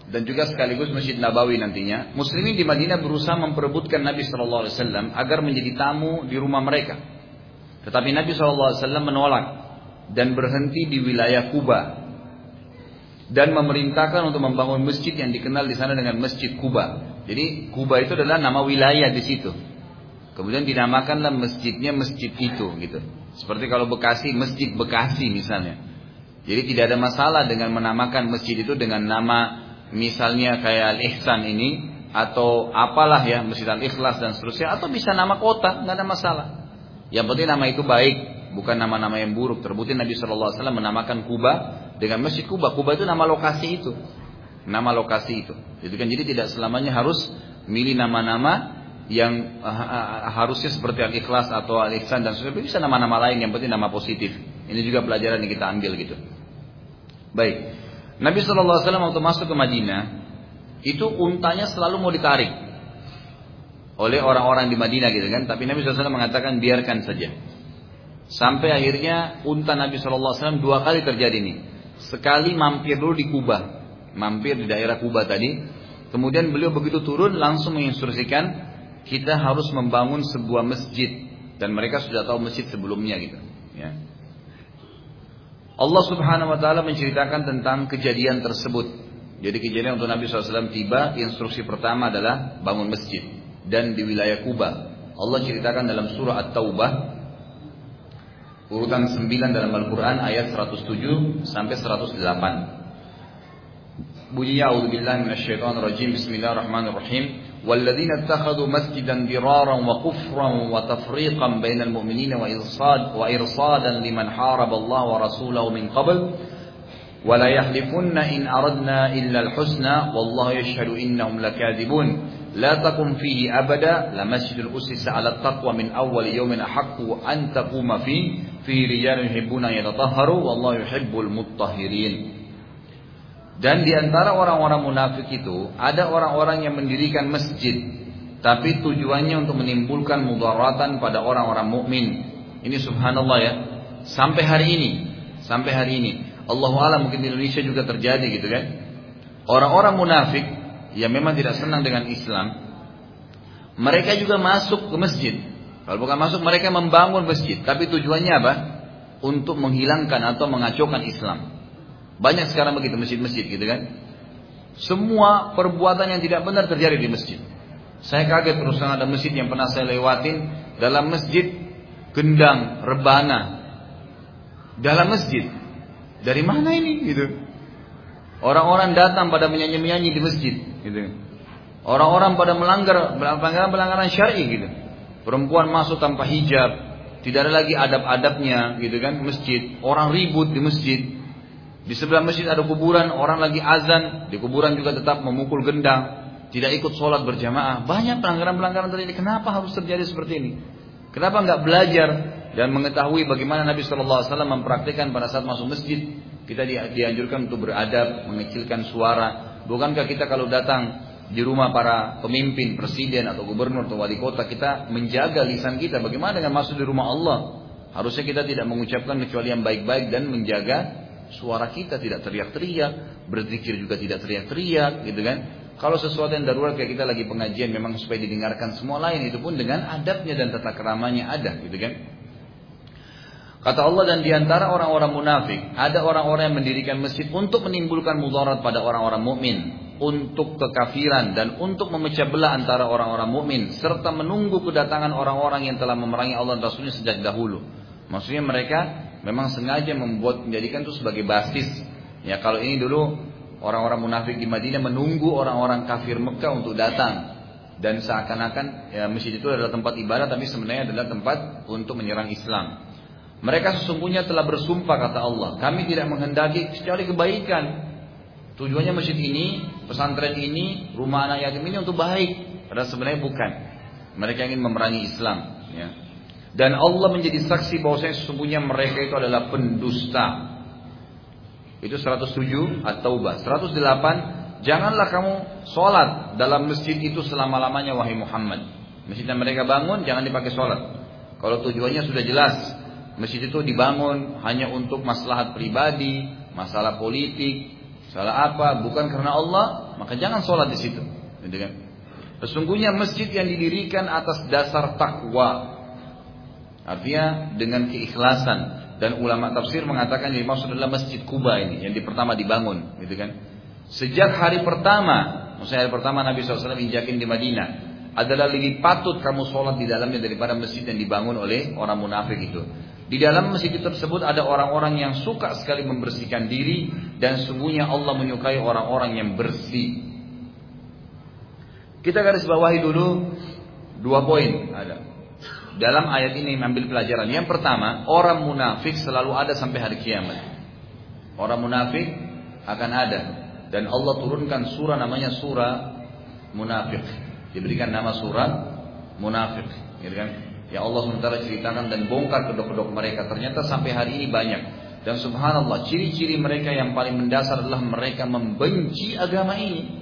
S1: dan juga sekaligus Masjid Nabawi nantinya. Muslimin di Madinah berusaha memperebutkan Nabi Shallallahu Alaihi Wasallam agar menjadi tamu di rumah mereka. Tetapi Nabi Shallallahu Alaihi Wasallam menolak dan berhenti di wilayah Kuba dan memerintahkan untuk membangun masjid yang dikenal di sana dengan Masjid Kuba. Jadi Kuba itu adalah nama wilayah di situ. Kemudian dinamakanlah masjidnya masjid itu gitu. Seperti kalau Bekasi, Masjid Bekasi misalnya. Jadi tidak ada masalah dengan menamakan masjid itu dengan nama misalnya kayak Al-Ihsan ini atau apalah ya Masjid Al-Ikhlas dan seterusnya atau bisa nama kota, nggak ada masalah. Yang penting nama itu baik, bukan nama-nama yang buruk. Terbukti Nabi Shallallahu Alaihi Wasallam menamakan Kuba dengan Masjid Kuba. Kuba itu nama lokasi itu, nama lokasi itu. Itu kan jadi tidak selamanya harus milih nama-nama yang uh, harusnya seperti al-ikhlas atau al-ihsan dan sebagainya bisa nama-nama lain yang penting nama positif. Ini juga pelajaran yang kita ambil gitu. Baik. Nabi SAW waktu masuk ke Madinah itu untanya selalu mau ditarik oleh orang-orang di Madinah gitu kan. Tapi Nabi SAW mengatakan biarkan saja. Sampai akhirnya unta Nabi SAW dua kali terjadi nih. Sekali mampir dulu di Kuba, mampir di daerah Kuba tadi. Kemudian beliau begitu turun langsung menginstruksikan kita harus membangun sebuah masjid dan mereka sudah tahu masjid sebelumnya gitu ya. Allah Subhanahu wa taala menceritakan tentang kejadian tersebut. Jadi kejadian untuk Nabi SAW tiba, instruksi pertama adalah bangun masjid dan di wilayah Kuba. Allah ceritakan dalam surah At-Taubah urutan 9 dalam Al-Qur'an ayat 107 sampai 108. Bunyinya A'udzubillahi minasyaitonirrajim. Bismillahirrahmanirrahim. والذين اتخذوا مسجدا ضرارا وكفرا وتفريقا بين المؤمنين وإرصاد وإرصادا لمن حارب الله ورسوله من قبل ولا يحلفن إن أردنا إلا الحسنى والله يشهد إنهم لكاذبون لا تقم فيه أبدا لمسجد الأسس على التقوى من أول يوم أحق أن تقوم فيه fi rijalun yuhibbuna yatatahharu wallahu yuhibbul. Dan di antara orang-orang munafik itu ada orang-orang yang mendirikan masjid tapi tujuannya untuk menimbulkan mudaratan pada orang-orang mukmin. Ini subhanallah ya. Sampai hari ini, sampai hari ini. Allahu alam mungkin di Indonesia juga terjadi gitu kan. Orang-orang munafik yang memang tidak senang dengan Islam, mereka juga masuk ke masjid kalau bukan masuk, mereka membangun masjid. Tapi tujuannya apa? Untuk menghilangkan atau mengacaukan Islam. Banyak sekarang begitu masjid-masjid gitu kan. Semua perbuatan yang tidak benar terjadi di masjid. Saya kaget terus ada masjid yang pernah saya lewatin dalam masjid gendang, rebana. Dalam masjid. Dari mana ini gitu? Orang-orang datang pada menyanyi-menyanyi di masjid gitu. Orang-orang pada melanggar pelanggaran-pelanggaran syar'i gitu. Perempuan masuk tanpa hijab, tidak ada lagi adab-adabnya gitu kan masjid. Orang ribut di masjid, di sebelah masjid ada kuburan, orang lagi azan, di kuburan juga tetap memukul gendang, tidak ikut sholat berjamaah. Banyak pelanggaran-pelanggaran terjadi. Kenapa harus terjadi seperti ini? Kenapa nggak belajar dan mengetahui bagaimana Nabi Shallallahu Alaihi Wasallam mempraktikkan pada saat masuk masjid? Kita dianjurkan untuk beradab, mengecilkan suara. Bukankah kita kalau datang di rumah para pemimpin, presiden atau gubernur atau wali kota kita menjaga lisan kita? Bagaimana dengan masuk di rumah Allah? Harusnya kita tidak mengucapkan kecuali yang baik-baik dan menjaga suara kita tidak teriak-teriak, berzikir juga tidak teriak-teriak, gitu kan? Kalau sesuatu yang darurat kayak kita lagi pengajian memang supaya didengarkan semua lain itu pun dengan adabnya dan tata keramanya ada, gitu kan? Kata Allah dan di antara orang-orang munafik ada orang-orang yang mendirikan masjid untuk menimbulkan mudarat pada orang-orang mukmin, untuk kekafiran dan untuk memecah belah antara orang-orang mukmin serta menunggu kedatangan orang-orang yang telah memerangi Allah dan Rasulnya sejak dahulu. Maksudnya mereka memang sengaja membuat menjadikan itu sebagai basis. Ya kalau ini dulu orang-orang munafik di Madinah menunggu orang-orang kafir Mekah untuk datang dan seakan-akan ya, masjid itu adalah tempat ibadah tapi sebenarnya adalah tempat untuk menyerang Islam. Mereka sesungguhnya telah bersumpah kata Allah, kami tidak menghendaki kecuali kebaikan. Tujuannya masjid ini, pesantren ini, rumah anak yatim ini untuk baik. Padahal sebenarnya bukan. Mereka ingin memerangi Islam. Ya. Dan Allah menjadi saksi bahwasanya sesungguhnya mereka itu adalah pendusta. Itu 107 At-Taubah. 108 Janganlah kamu sholat dalam masjid itu selama-lamanya wahai Muhammad. Masjid yang mereka bangun jangan dipakai sholat. Kalau tujuannya sudah jelas. Masjid itu dibangun hanya untuk maslahat pribadi, masalah politik, salah apa, bukan karena Allah, maka jangan sholat di situ. Gitu kan? Sesungguhnya masjid yang didirikan atas dasar takwa, Artinya dengan keikhlasan dan ulama tafsir mengatakan yang dimaksud adalah Masjid Kuba ini yang pertama dibangun, gitu kan? Sejak hari pertama, maksudnya hari pertama Nabi SAW injakin di Madinah, adalah lebih patut kamu sholat di dalamnya daripada masjid yang dibangun oleh orang munafik itu. Di dalam masjid tersebut ada orang-orang yang suka sekali membersihkan diri dan sungguhnya Allah menyukai orang-orang yang bersih. Kita garis bawahi dulu dua poin ada. Dalam ayat ini ambil pelajaran. Yang pertama, orang munafik selalu ada sampai hari kiamat. Orang munafik akan ada dan Allah turunkan surah namanya surah munafik. Diberikan nama surah munafik, gitu kan? Ya Allah sementara ceritakan dan bongkar kedok-kedok mereka. Ternyata sampai hari ini banyak. Dan subhanallah, ciri-ciri mereka yang paling mendasar adalah mereka membenci agama ini.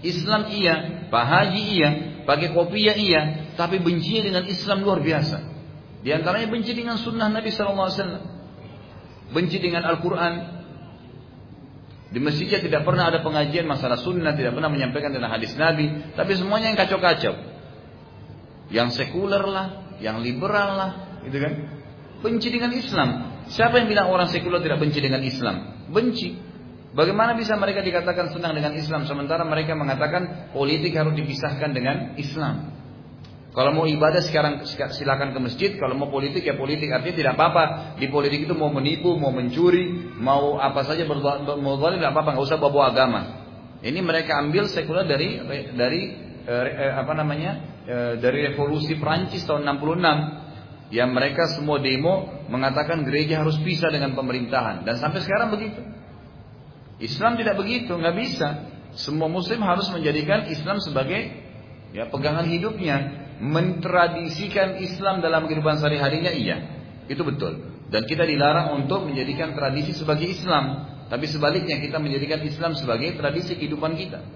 S1: Islam iya, Pak iya, pakai kopi ya iya, tapi benci dengan Islam luar biasa. Di antaranya benci dengan sunnah Nabi SAW. Benci dengan Al-Quran. Di masjidnya tidak pernah ada pengajian masalah sunnah, tidak pernah menyampaikan tentang hadis Nabi, tapi semuanya yang kacau-kacau yang sekuler lah, yang liberal lah, gitu kan? Benci dengan Islam. Siapa yang bilang orang sekuler tidak benci dengan Islam? Benci. Bagaimana bisa mereka dikatakan senang dengan Islam sementara mereka mengatakan politik harus dipisahkan dengan Islam? Kalau mau ibadah sekarang silakan ke masjid, kalau mau politik ya politik artinya tidak apa-apa. Di politik itu mau menipu, mau mencuri, mau apa saja mau tidak apa-apa, nggak usah bawa agama. Ini mereka ambil sekuler dari dari eh, eh, apa namanya E, dari revolusi Prancis tahun 66 yang mereka semua demo mengatakan gereja harus pisah dengan pemerintahan dan sampai sekarang begitu. Islam tidak begitu, nggak bisa. Semua muslim harus menjadikan Islam sebagai ya pegangan hidupnya, mentradisikan Islam dalam kehidupan sehari-harinya iya. Itu betul. Dan kita dilarang untuk menjadikan tradisi sebagai Islam, tapi sebaliknya kita menjadikan Islam sebagai tradisi kehidupan kita.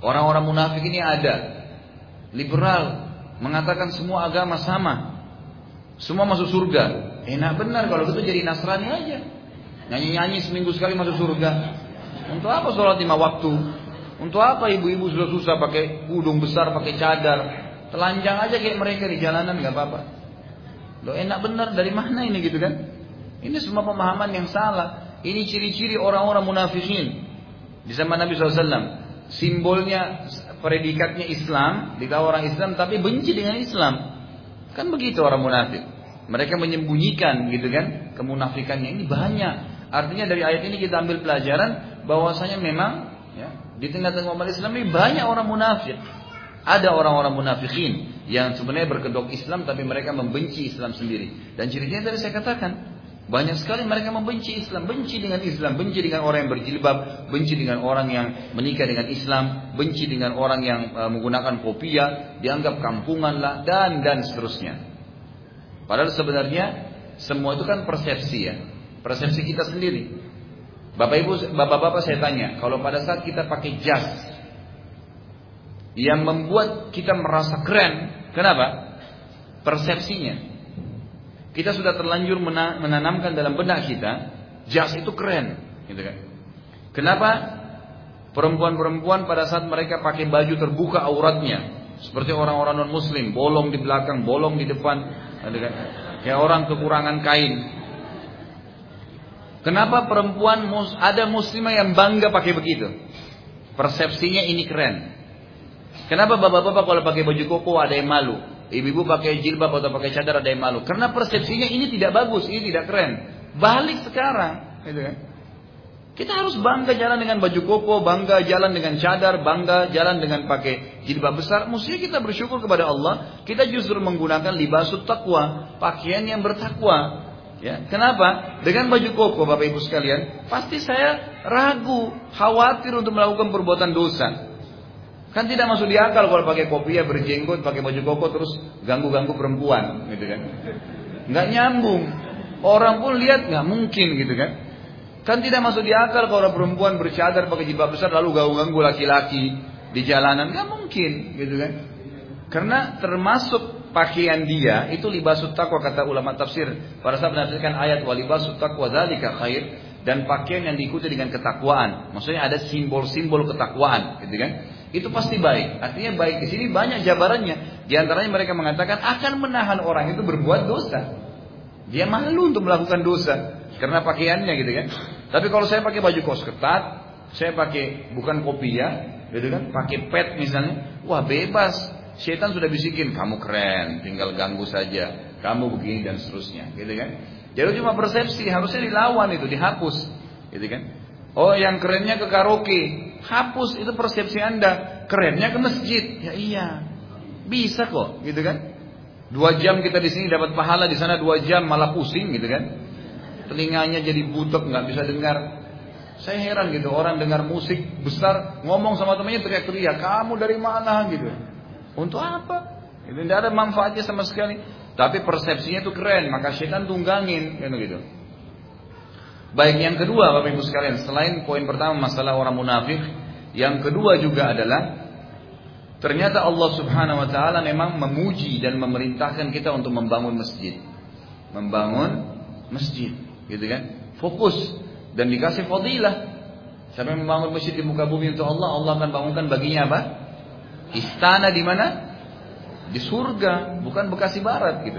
S1: Orang-orang munafik ini ada liberal, mengatakan semua agama sama. Semua masuk surga. Enak benar kalau gitu jadi Nasrani aja. Nyanyi-nyanyi seminggu sekali masuk surga. Untuk apa sholat lima waktu? Untuk apa ibu-ibu sudah susah pakai kudung besar, pakai cadar? Telanjang aja kayak mereka di jalanan nggak apa-apa. Lo enak benar dari mana ini gitu kan? Ini semua pemahaman yang salah. Ini ciri-ciri orang-orang munafikin. Di zaman Nabi SAW. Simbolnya predikatnya Islam, dikatakan orang Islam tapi benci dengan Islam. Kan begitu orang munafik. Mereka menyembunyikan gitu kan kemunafikannya ini banyak. Artinya dari ayat ini kita ambil pelajaran bahwasanya memang ya, di tengah-tengah umat Islam ini banyak orang munafik. Ada orang-orang munafikin yang sebenarnya berkedok Islam tapi mereka membenci Islam sendiri. Dan ciri-cirinya tadi saya katakan, banyak sekali mereka membenci Islam, benci dengan Islam, benci dengan orang yang berjilbab, benci dengan orang yang menikah dengan Islam, benci dengan orang yang uh, menggunakan kopiah, dianggap kampungan lah dan dan seterusnya. Padahal sebenarnya semua itu kan persepsi ya, persepsi kita sendiri. Bapak Ibu, bapak-bapak saya tanya, kalau pada saat kita pakai jas yang membuat kita merasa keren, kenapa? Persepsinya. Kita sudah terlanjur menanamkan dalam benak kita, jas itu keren, gitu kan. Kenapa perempuan-perempuan pada saat mereka pakai baju terbuka auratnya, seperti orang-orang non muslim, bolong di belakang, bolong di depan, gitu kan. Kayak orang kekurangan kain. Kenapa perempuan ada muslimah yang bangga pakai begitu? Persepsinya ini keren. Kenapa bapak-bapak kalau pakai baju koko ada yang malu? Ibu-ibu pakai jilbab atau pakai cadar ada yang malu. Karena persepsinya ini tidak bagus, ini tidak keren. Balik sekarang, gitu kan? Kita harus bangga jalan dengan baju koko, bangga jalan dengan cadar, bangga jalan dengan pakai jilbab besar. Mestinya kita bersyukur kepada Allah. Kita justru menggunakan libasut takwa, pakaian yang bertakwa. Ya, kenapa? Dengan baju koko, Bapak Ibu sekalian, pasti saya ragu, khawatir untuk melakukan perbuatan dosa. Kan tidak masuk di akal kalau pakai kopiah berjenggot, pakai baju koko terus ganggu-ganggu perempuan, gitu kan? Nggak nyambung. Orang pun lihat nggak mungkin, gitu kan? Kan tidak masuk di akal kalau perempuan bercadar pakai jilbab besar lalu ganggu-ganggu laki-laki di jalanan, nggak mungkin, gitu kan? Karena termasuk pakaian dia itu libasut takwa kata ulama tafsir. Para sahabat menafsirkan ayat walibasut takwa zalika khair dan pakaian yang diikuti dengan ketakwaan. Maksudnya ada simbol-simbol ketakwaan, gitu kan? Itu pasti baik. Artinya baik di sini banyak jabarannya. Di antaranya mereka mengatakan akan menahan orang itu berbuat dosa. Dia malu untuk melakukan dosa karena pakaiannya gitu kan. Tapi kalau saya pakai baju kos ketat, saya pakai bukan kopiah, gitu kan, pakai pet misalnya, wah bebas. Syaitan sudah bisikin, kamu keren, tinggal ganggu saja, kamu begini dan seterusnya, gitu kan? Jadi cuma persepsi, harusnya dilawan itu, dihapus, gitu kan? Oh, yang kerennya ke karaoke, hapus itu persepsi anda, kerennya ke masjid, ya iya, bisa kok, gitu kan? Dua jam kita di sini dapat pahala, di sana dua jam malah pusing, gitu kan? Telinganya jadi butek, nggak bisa dengar, saya heran gitu orang dengar musik besar ngomong sama temannya teriak-teriak, kamu dari mana gitu. Untuk apa? Itu tidak ada manfaatnya sama sekali. Tapi persepsinya itu keren, maka syaitan tunggangin, kan gitu. Baik yang kedua Bapak Ibu sekalian, selain poin pertama masalah orang munafik, yang kedua juga adalah ternyata Allah Subhanahu wa taala memang memuji dan memerintahkan kita untuk membangun masjid. Membangun masjid, gitu kan? Fokus dan dikasih fadilah. Siapa yang membangun masjid di muka bumi untuk Allah, Allah akan bangunkan baginya apa? Istana di mana? Di surga, bukan Bekasi Barat gitu.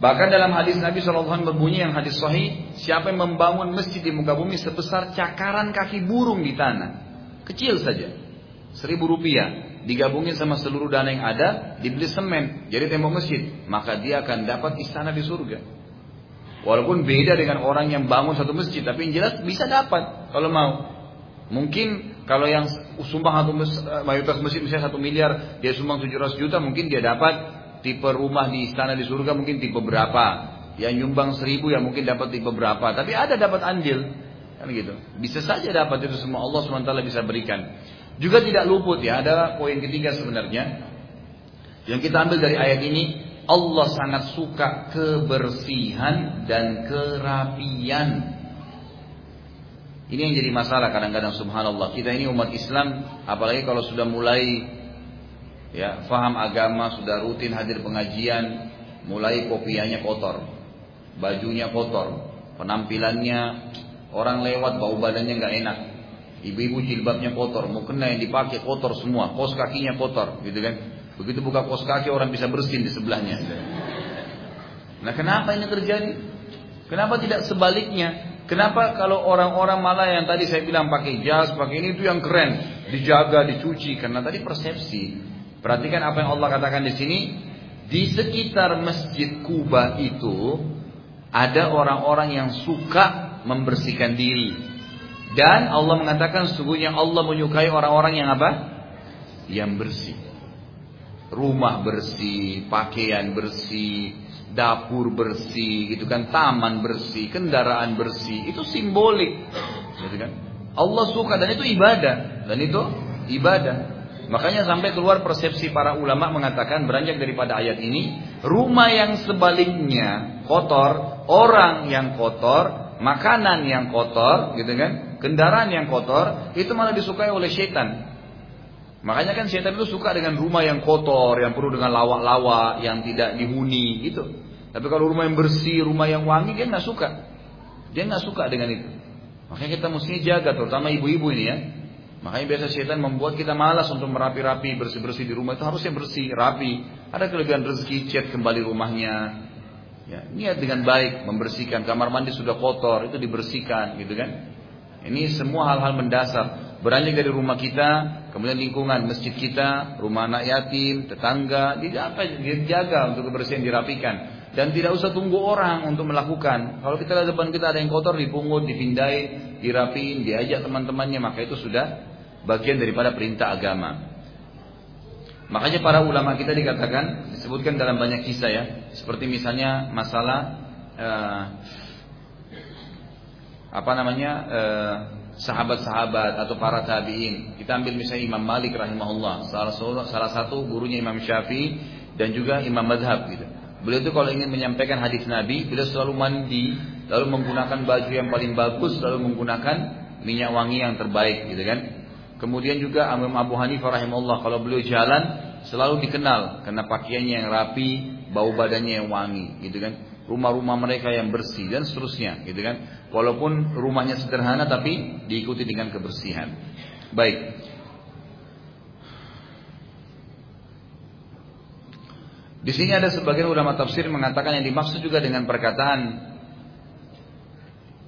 S1: Bahkan dalam hadis Nabi SAW berbunyi yang hadis sahih, siapa yang membangun masjid di muka bumi sebesar cakaran kaki burung di tanah, kecil saja, seribu rupiah, digabungin sama seluruh dana yang ada, dibeli semen, jadi tembok masjid, maka dia akan dapat istana di surga. Walaupun beda dengan orang yang bangun satu masjid, tapi yang jelas bisa dapat kalau mau. Mungkin kalau yang sumbang satu mayoritas masjid misalnya satu miliar, dia sumbang 700 juta, mungkin dia dapat tipe rumah di istana di surga mungkin tipe berapa. Yang nyumbang seribu ya mungkin dapat tipe berapa. Tapi ada dapat andil. Kan gitu. Bisa saja dapat itu semua Allah SWT bisa berikan. Juga tidak luput ya, ada poin ketiga sebenarnya. Yang kita ambil dari ayat ini, Allah sangat suka kebersihan dan kerapian. Ini yang jadi masalah kadang-kadang subhanallah. Kita ini umat Islam apalagi kalau sudah mulai ya faham agama, sudah rutin hadir pengajian, mulai kopiannya kotor, bajunya kotor, penampilannya orang lewat bau badannya nggak enak. Ibu-ibu jilbabnya kotor, mau kena yang dipakai kotor semua, kos kakinya kotor, gitu kan? Begitu buka kos kaki orang bisa bersin di sebelahnya. Nah kenapa ini terjadi? Kenapa tidak sebaliknya? Kenapa kalau orang-orang malah yang tadi saya bilang pakai jas, pakai ini itu yang keren, dijaga, dicuci karena tadi persepsi. Perhatikan apa yang Allah katakan di sini. Di sekitar Masjid Kuba itu ada orang-orang yang suka membersihkan diri. Dan Allah mengatakan sesungguhnya Allah menyukai orang-orang yang apa? Yang bersih rumah bersih, pakaian bersih, dapur bersih, gitu kan, taman bersih, kendaraan bersih, itu simbolik, gitu kan. Allah suka dan itu ibadah, dan itu ibadah. Makanya sampai keluar persepsi para ulama mengatakan beranjak daripada ayat ini, rumah yang sebaliknya kotor, orang yang kotor, makanan yang kotor, gitu kan, kendaraan yang kotor, itu malah disukai oleh syaitan. Makanya kan setan itu suka dengan rumah yang kotor, yang penuh dengan lawak-lawak, yang tidak dihuni gitu. Tapi kalau rumah yang bersih, rumah yang wangi, dia nggak suka. Dia nggak suka dengan itu. Makanya kita mesti jaga, terutama ibu-ibu ini ya. Makanya biasa setan membuat kita malas untuk merapi-rapi, bersih-bersih di rumah itu harusnya bersih, rapi. Ada kelebihan rezeki, cat kembali rumahnya. Ya, niat dengan baik membersihkan kamar mandi sudah kotor itu dibersihkan gitu kan. Ini semua hal-hal mendasar. Beranjak dari rumah kita, kemudian lingkungan masjid kita, rumah anak yatim, tetangga, dijaga, dijaga untuk kebersihan dirapikan. Dan tidak usah tunggu orang untuk melakukan. Kalau kita lihat depan kita ada yang kotor, dipungut, dipindai, dirapiin, diajak teman-temannya, maka itu sudah bagian daripada perintah agama. Makanya para ulama kita dikatakan disebutkan dalam banyak kisah ya, seperti misalnya masalah uh, apa namanya uh, sahabat-sahabat atau para tabi'in. Kita ambil misalnya Imam Malik rahimahullah, salah salah satu gurunya Imam Syafi'i dan juga Imam Madhab gitu. Beliau itu kalau ingin menyampaikan hadis Nabi, beliau selalu mandi, lalu menggunakan baju yang paling bagus, lalu menggunakan minyak wangi yang terbaik gitu kan. Kemudian juga Imam Abu Hanifah rahimahullah kalau beliau jalan selalu dikenal karena pakaiannya yang rapi, bau badannya yang wangi gitu kan. Rumah-rumah mereka yang bersih dan seterusnya gitu kan. Walaupun rumahnya sederhana tapi diikuti dengan kebersihan. Baik. Di sini ada sebagian ulama tafsir mengatakan yang dimaksud juga dengan perkataan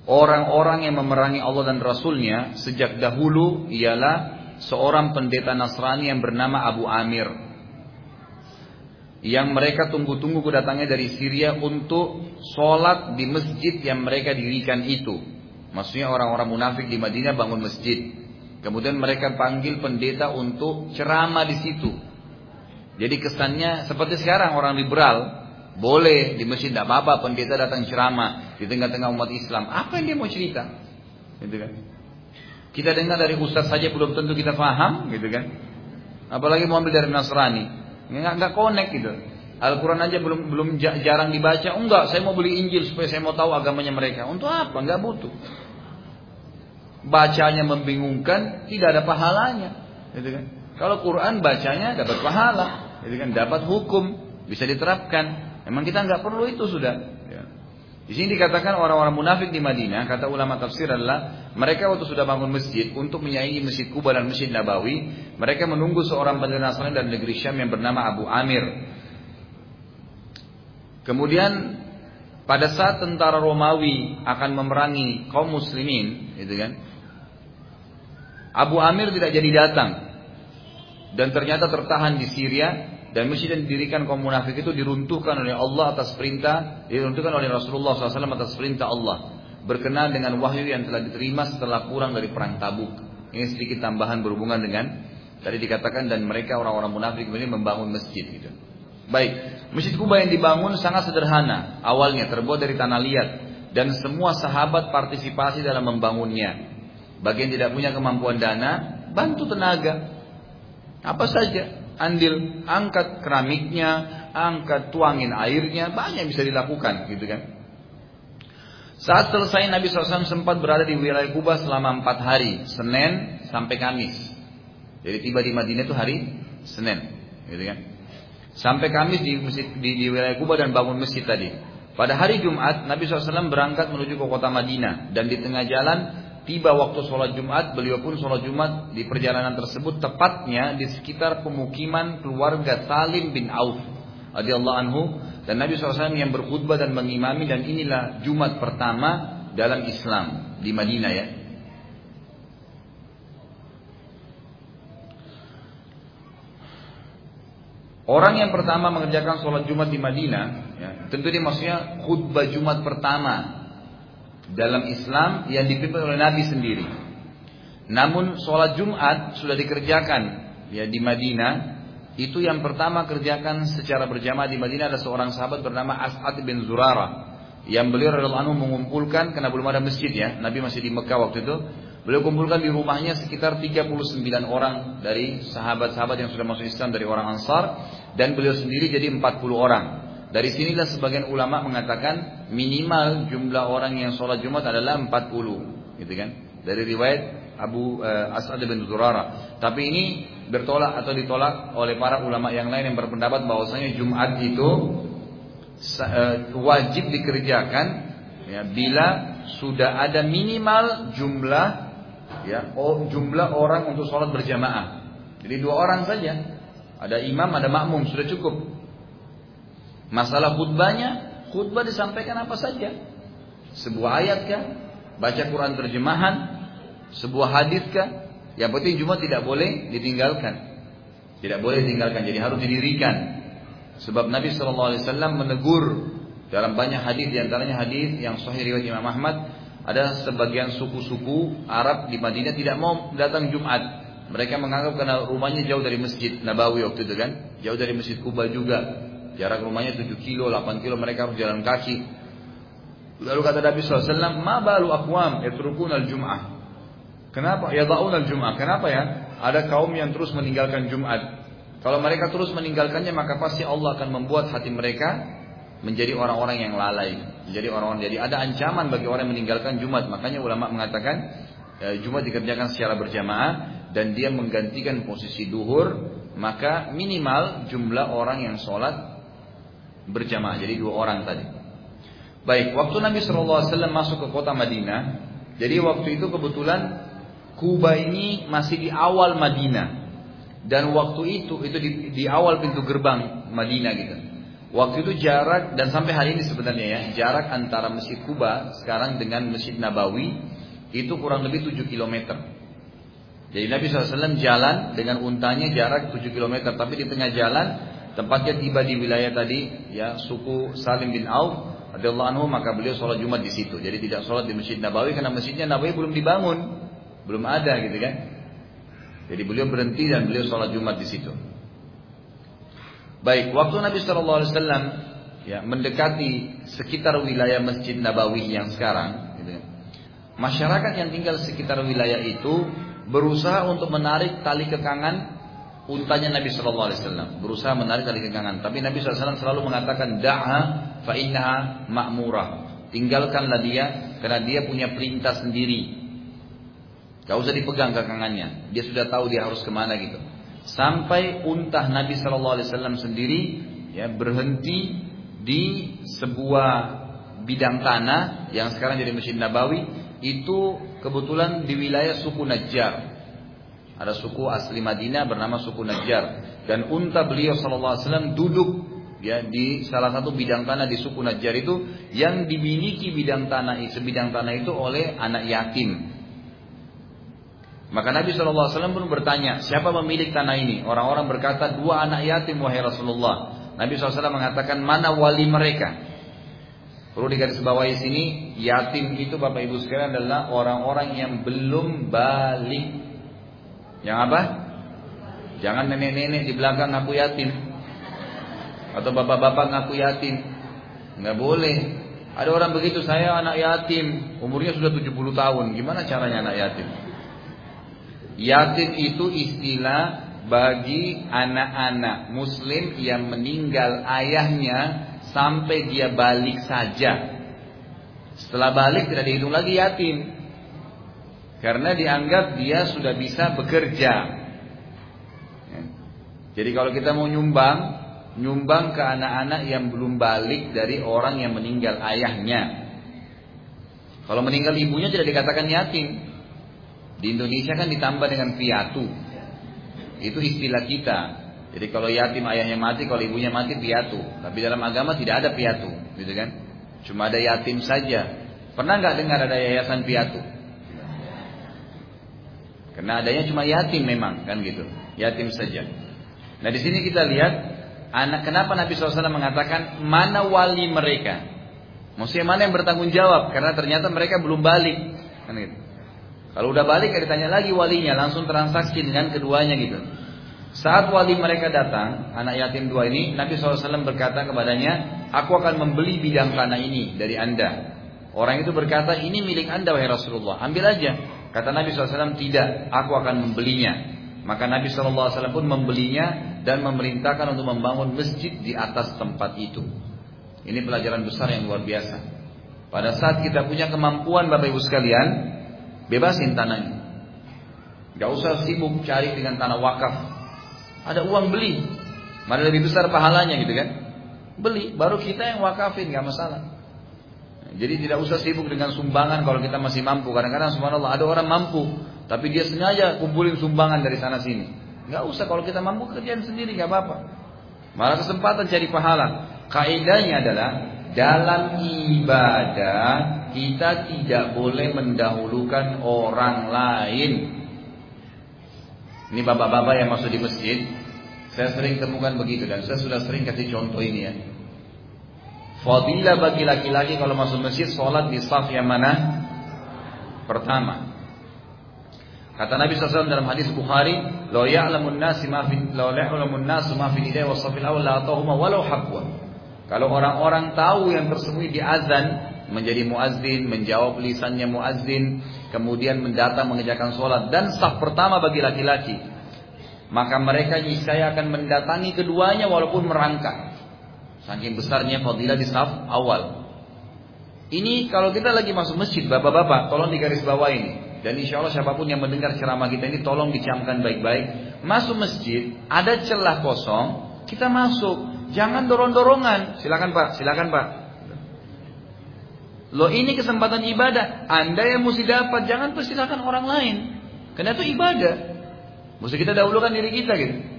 S1: orang-orang yang memerangi Allah dan Rasulnya sejak dahulu ialah seorang pendeta Nasrani yang bernama Abu Amir. Yang mereka tunggu-tunggu kedatangannya dari Syria untuk sholat di masjid yang mereka dirikan itu. Maksudnya orang-orang munafik di Madinah bangun masjid. Kemudian mereka panggil pendeta untuk ceramah di situ. Jadi kesannya seperti sekarang orang liberal boleh di masjid tidak apa-apa pendeta datang ceramah di tengah-tengah umat Islam. Apa yang dia mau cerita? Gitu kan? Kita dengar dari ustaz saja belum tentu kita paham, gitu kan? Apalagi mau ambil dari Nasrani, nggak nggak connect gitu. Al-Quran aja belum belum jarang dibaca. Enggak, saya mau beli Injil supaya saya mau tahu agamanya mereka. Untuk apa? Enggak butuh. Bacanya membingungkan, tidak ada pahalanya. Gitu kan? Kalau Quran bacanya dapat pahala, gitu kan? Dapat hukum, bisa diterapkan. Memang kita nggak perlu itu sudah. Ya. Di sini dikatakan orang-orang munafik di Madinah, kata ulama tafsir adalah mereka waktu sudah bangun masjid untuk menyaingi masjid Kuba dan masjid Nabawi, mereka menunggu seorang pendeta Nasrani dari negeri Syam yang bernama Abu Amir. Kemudian pada saat tentara Romawi akan memerangi kaum muslimin, gitu kan? Abu Amir tidak jadi datang dan ternyata tertahan di Syria dan masjid yang didirikan kaum munafik itu diruntuhkan oleh Allah atas perintah, diruntuhkan oleh Rasulullah SAW atas perintah Allah. Berkenaan dengan wahyu yang telah diterima setelah pulang dari perang Tabuk. Ini sedikit tambahan berhubungan dengan tadi dikatakan dan mereka orang-orang munafik ini membangun masjid gitu. Baik, masjid Kuba yang dibangun sangat sederhana. Awalnya terbuat dari tanah liat dan semua sahabat partisipasi dalam membangunnya. Bagian tidak punya kemampuan dana, bantu tenaga. Apa saja, andil, angkat keramiknya, angkat tuangin airnya, banyak bisa dilakukan gitu kan. Saat selesai Nabi SAW sempat berada di wilayah Kuba selama empat hari, Senin sampai Kamis. Jadi tiba di Madinah itu hari Senin, gitu kan. Sampai Kamis di, masjid, di, di wilayah Kuba dan bangun masjid tadi. Pada hari Jumat, Nabi SAW berangkat menuju ke kota Madinah dan di tengah jalan tiba waktu sholat Jumat, beliau pun sholat Jumat di perjalanan tersebut tepatnya di sekitar pemukiman keluarga Salim bin Auf radhiyallahu anhu dan Nabi SAW yang berkhutbah dan mengimami dan inilah Jumat pertama dalam Islam di Madinah ya. Orang yang pertama mengerjakan sholat Jumat di Madinah, ya, tentu dia maksudnya khutbah Jumat pertama dalam Islam yang dipimpin oleh Nabi sendiri. Namun sholat Jumat sudah dikerjakan ya di Madinah. Itu yang pertama kerjakan secara berjamaah di Madinah ada seorang sahabat bernama As'ad bin Zurara yang beliau radhiallahu anhu mengumpulkan karena belum ada masjid ya. Nabi masih di Mekah waktu itu. Beliau kumpulkan di rumahnya sekitar 39 orang dari sahabat-sahabat yang sudah masuk Islam dari orang Ansar dan beliau sendiri jadi 40 orang. Dari sinilah sebagian ulama mengatakan minimal jumlah orang yang sholat Jumat adalah 40, gitu kan? Dari riwayat Abu uh, As'ad bin Zurara. Tapi ini bertolak atau ditolak oleh para ulama yang lain yang berpendapat bahwasanya Jumat itu uh, wajib dikerjakan ya, bila sudah ada minimal jumlah ya jumlah orang untuk sholat berjamaah. Jadi dua orang saja. Ada imam, ada makmum, sudah cukup. Masalah khutbahnya, khutbah disampaikan apa saja. Sebuah ayat kah? Baca Quran terjemahan? Sebuah hadis kah? Yang penting Jumat tidak boleh ditinggalkan. Tidak boleh ditinggalkan, jadi harus didirikan. Sebab Nabi Wasallam menegur dalam banyak hadis, di antaranya hadis yang Sahih riwayat Imam Ahmad, ada sebagian suku-suku Arab di Madinah tidak mau datang Jumat. Mereka menganggap karena rumahnya jauh dari masjid Nabawi waktu itu kan, jauh dari masjid Kuba juga. Jarak rumahnya 7 kilo, 8 kilo mereka harus jalan kaki. Lalu kata Nabi SAW, Ma balu akwam yatrukun al-jum'ah. Kenapa? Ya al-jum'ah. Kenapa ya? Ada kaum yang terus meninggalkan Jumat. Kalau mereka terus meninggalkannya maka pasti Allah akan membuat hati mereka menjadi orang-orang yang lalai. Menjadi orang-orang jadi ada ancaman bagi orang yang meninggalkan Jumat. Makanya ulama mengatakan e, Jumat dikerjakan secara berjamaah dan dia menggantikan posisi duhur maka minimal jumlah orang yang sholat berjamaah. Jadi dua orang tadi. Baik, waktu Nabi SAW masuk ke kota Madinah, jadi waktu itu kebetulan Kuba ini masih di awal Madinah. Dan waktu itu itu di, di awal pintu gerbang Madinah gitu. Waktu itu jarak dan sampai hari ini sebenarnya ya, jarak antara Masjid Kuba sekarang dengan Masjid Nabawi itu kurang lebih 7 km. Jadi Nabi SAW jalan dengan untanya jarak 7 km, tapi di tengah jalan tempatnya tiba di wilayah tadi, ya suku Salim bin Auf radhiyallahu anhu maka beliau sholat Jumat di situ. Jadi tidak sholat di Masjid Nabawi karena Masjidnya Nabawi belum dibangun, belum ada gitu kan. Jadi beliau berhenti dan beliau sholat Jumat di situ. Baik, waktu Nabi Shallallahu Alaihi Wasallam ya mendekati sekitar wilayah Masjid Nabawi yang sekarang, gitu, kan. masyarakat yang tinggal sekitar wilayah itu berusaha untuk menarik tali kekangan untanya Nabi Shallallahu Alaihi Wasallam, berusaha menarik tali kekangan. Tapi Nabi SAW selalu mengatakan da'a fa innaha ma'murah. Tinggalkanlah dia karena dia punya perintah sendiri. Gak usah dipegang kekangannya. Dia sudah tahu dia harus ke mana gitu. Sampai untah Nabi Shallallahu Alaihi Wasallam sendiri ya berhenti di sebuah bidang tanah yang sekarang jadi Masjid Nabawi itu kebetulan di wilayah suku Najjar. Ada suku asli Madinah bernama suku Najjar dan unta beliau sallallahu alaihi wasallam duduk ya di salah satu bidang tanah di suku Najjar itu yang dimiliki bidang tanah sebidang tanah itu oleh anak yatim. Maka Nabi SAW pun bertanya, siapa pemilik tanah ini? Orang-orang berkata, dua anak yatim wahai Rasulullah. Nabi SAW mengatakan, mana wali mereka? Perlu digarisbawahi sini, yatim itu Bapak Ibu sekalian adalah orang-orang yang belum balik. Yang apa? Jangan nenek-nenek di belakang ngaku yatim. Atau bapak-bapak ngaku yatim. Nggak boleh. Ada orang begitu, saya anak yatim. Umurnya sudah 70 tahun. Gimana caranya anak yatim? Yatim itu istilah bagi anak-anak muslim yang meninggal ayahnya sampai dia balik saja. Setelah balik tidak dihitung lagi yatim. Karena dianggap dia sudah bisa bekerja. Ya. Jadi kalau kita mau nyumbang, nyumbang ke anak-anak yang belum balik dari orang yang meninggal ayahnya. Kalau meninggal ibunya tidak dikatakan yatim. Di Indonesia kan ditambah dengan piatu. Itu istilah kita. Jadi kalau yatim ayahnya mati, kalau ibunya mati piatu. Tapi dalam agama tidak ada piatu, gitu kan? Cuma ada yatim saja. Pernah nggak dengar ada yayasan piatu? Karena adanya cuma yatim memang, kan gitu. Yatim saja. Nah di sini kita lihat anak kenapa Nabi SAW mengatakan mana wali mereka? Maksudnya mana yang bertanggung jawab? Karena ternyata mereka belum balik, kan gitu. Kalau udah balik, ditanya lagi walinya, langsung transaksi dengan keduanya gitu. Saat wali mereka datang, anak yatim dua ini, Nabi SAW berkata kepadanya, Aku akan membeli bidang tanah ini dari anda. Orang itu berkata, ini milik anda wahai Rasulullah, ambil aja. Kata Nabi SAW, tidak, aku akan membelinya. Maka Nabi SAW pun membelinya dan memerintahkan untuk membangun masjid di atas tempat itu. Ini pelajaran besar yang luar biasa. Pada saat kita punya kemampuan Bapak Ibu sekalian, bebasin tanahnya. Gak usah sibuk cari dengan tanah wakaf ada uang beli. Mana lebih besar pahalanya gitu kan? Beli, baru kita yang wakafin nggak masalah. Jadi tidak usah sibuk dengan sumbangan kalau kita masih mampu. Kadang-kadang subhanallah ada orang mampu, tapi dia sengaja kumpulin sumbangan dari sana sini. Nggak usah kalau kita mampu kerjaan sendiri nggak apa-apa. Malah kesempatan cari pahala. Kaidahnya adalah dalam ibadah kita tidak boleh mendahulukan orang lain ini bapak-bapak yang masuk di masjid, saya sering temukan begitu dan saya sudah sering kasih contoh ini ya. Fadilah bagi laki-laki kalau masuk masjid sholat di saf yang mana? Pertama. Kata Nabi SAW dalam hadis Bukhari, "Lau ya'lamun nasi ma fi lau ya'lamun nasu ma fi nidai wa safil awal la atahuma walau habwa." Kalau orang-orang tahu yang tersembunyi di azan, menjadi muazzin, menjawab lisannya muazzin, kemudian mendatang mengerjakan sholat dan saf pertama bagi laki-laki. Maka mereka niscaya akan mendatangi keduanya walaupun merangkak. Saking besarnya fadilah di saf awal. Ini kalau kita lagi masuk masjid, bapak-bapak, tolong digaris bawah ini. Dan insya Allah siapa pun yang mendengar ceramah kita ini tolong dicamkan baik-baik. Masuk masjid, ada celah kosong, kita masuk. Jangan dorong-dorongan. Silakan Pak, silakan Pak. Loh ini kesempatan ibadah. Anda yang mesti dapat, jangan persilakan orang lain. Karena itu ibadah. Mesti kita dahulukan diri kita gitu.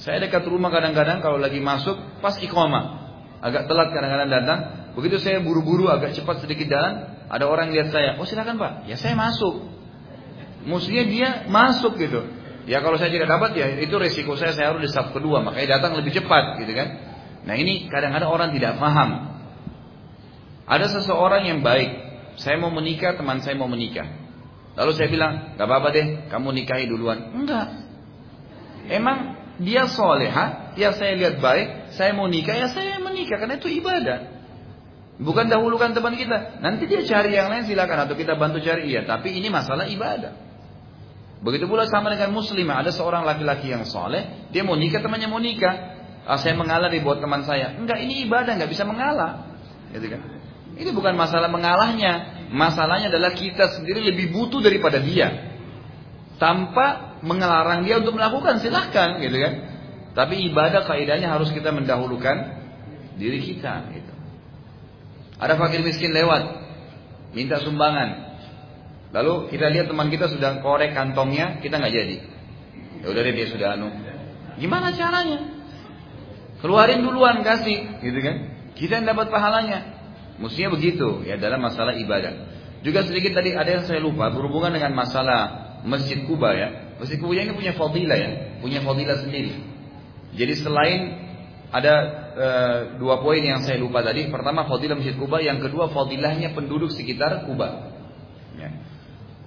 S1: Saya dekat rumah kadang-kadang kalau lagi masuk pas iqamah. Agak telat kadang-kadang datang. Begitu saya buru-buru agak cepat sedikit jalan, ada orang lihat saya. Oh silakan pak, ya saya masuk. Mestinya dia masuk gitu. Ya kalau saya tidak dapat ya itu resiko saya saya harus di saf kedua makanya datang lebih cepat gitu kan. Nah ini kadang-kadang orang tidak paham. Ada seseorang yang baik, saya mau menikah, teman saya mau menikah. Lalu saya bilang, gak apa-apa deh, kamu nikahi duluan. Enggak. Emang dia soleha, ya saya lihat baik, saya mau nikah, ya saya menikah, karena itu ibadah. Bukan dahulukan teman kita. Nanti dia cari yang lain silakan atau kita bantu cari iya. Tapi ini masalah ibadah. Begitu pula sama dengan muslimah. Ada seorang laki-laki yang soleh. Dia mau nikah temannya mau nikah. Ah, saya mengalah nih buat teman saya. Enggak ini ibadah nggak bisa mengalah. Gitu kan? Ini bukan masalah mengalahnya. Masalahnya adalah kita sendiri lebih butuh daripada dia. Tanpa mengelarang dia untuk melakukan silahkan gitu kan. Tapi ibadah kaidahnya harus kita mendahulukan diri kita. Gitu. Ada fakir miskin lewat, minta sumbangan. Lalu kita lihat teman kita sudah korek kantongnya, kita nggak jadi. Ya udah dia sudah anu. Gimana caranya? Keluarin duluan kasih, gitu kan? Kita yang dapat pahalanya. Mestinya begitu, ya dalam masalah ibadah. Juga sedikit tadi ada yang saya lupa berhubungan dengan masalah Masjid Kuba ya. Masjid Kuba ini punya fadilah ya, punya fadilah sendiri. Jadi selain ada e, dua poin yang saya lupa tadi. Pertama fadilah Masjid Kuba, yang kedua fadilahnya penduduk sekitar Kuba. Ya.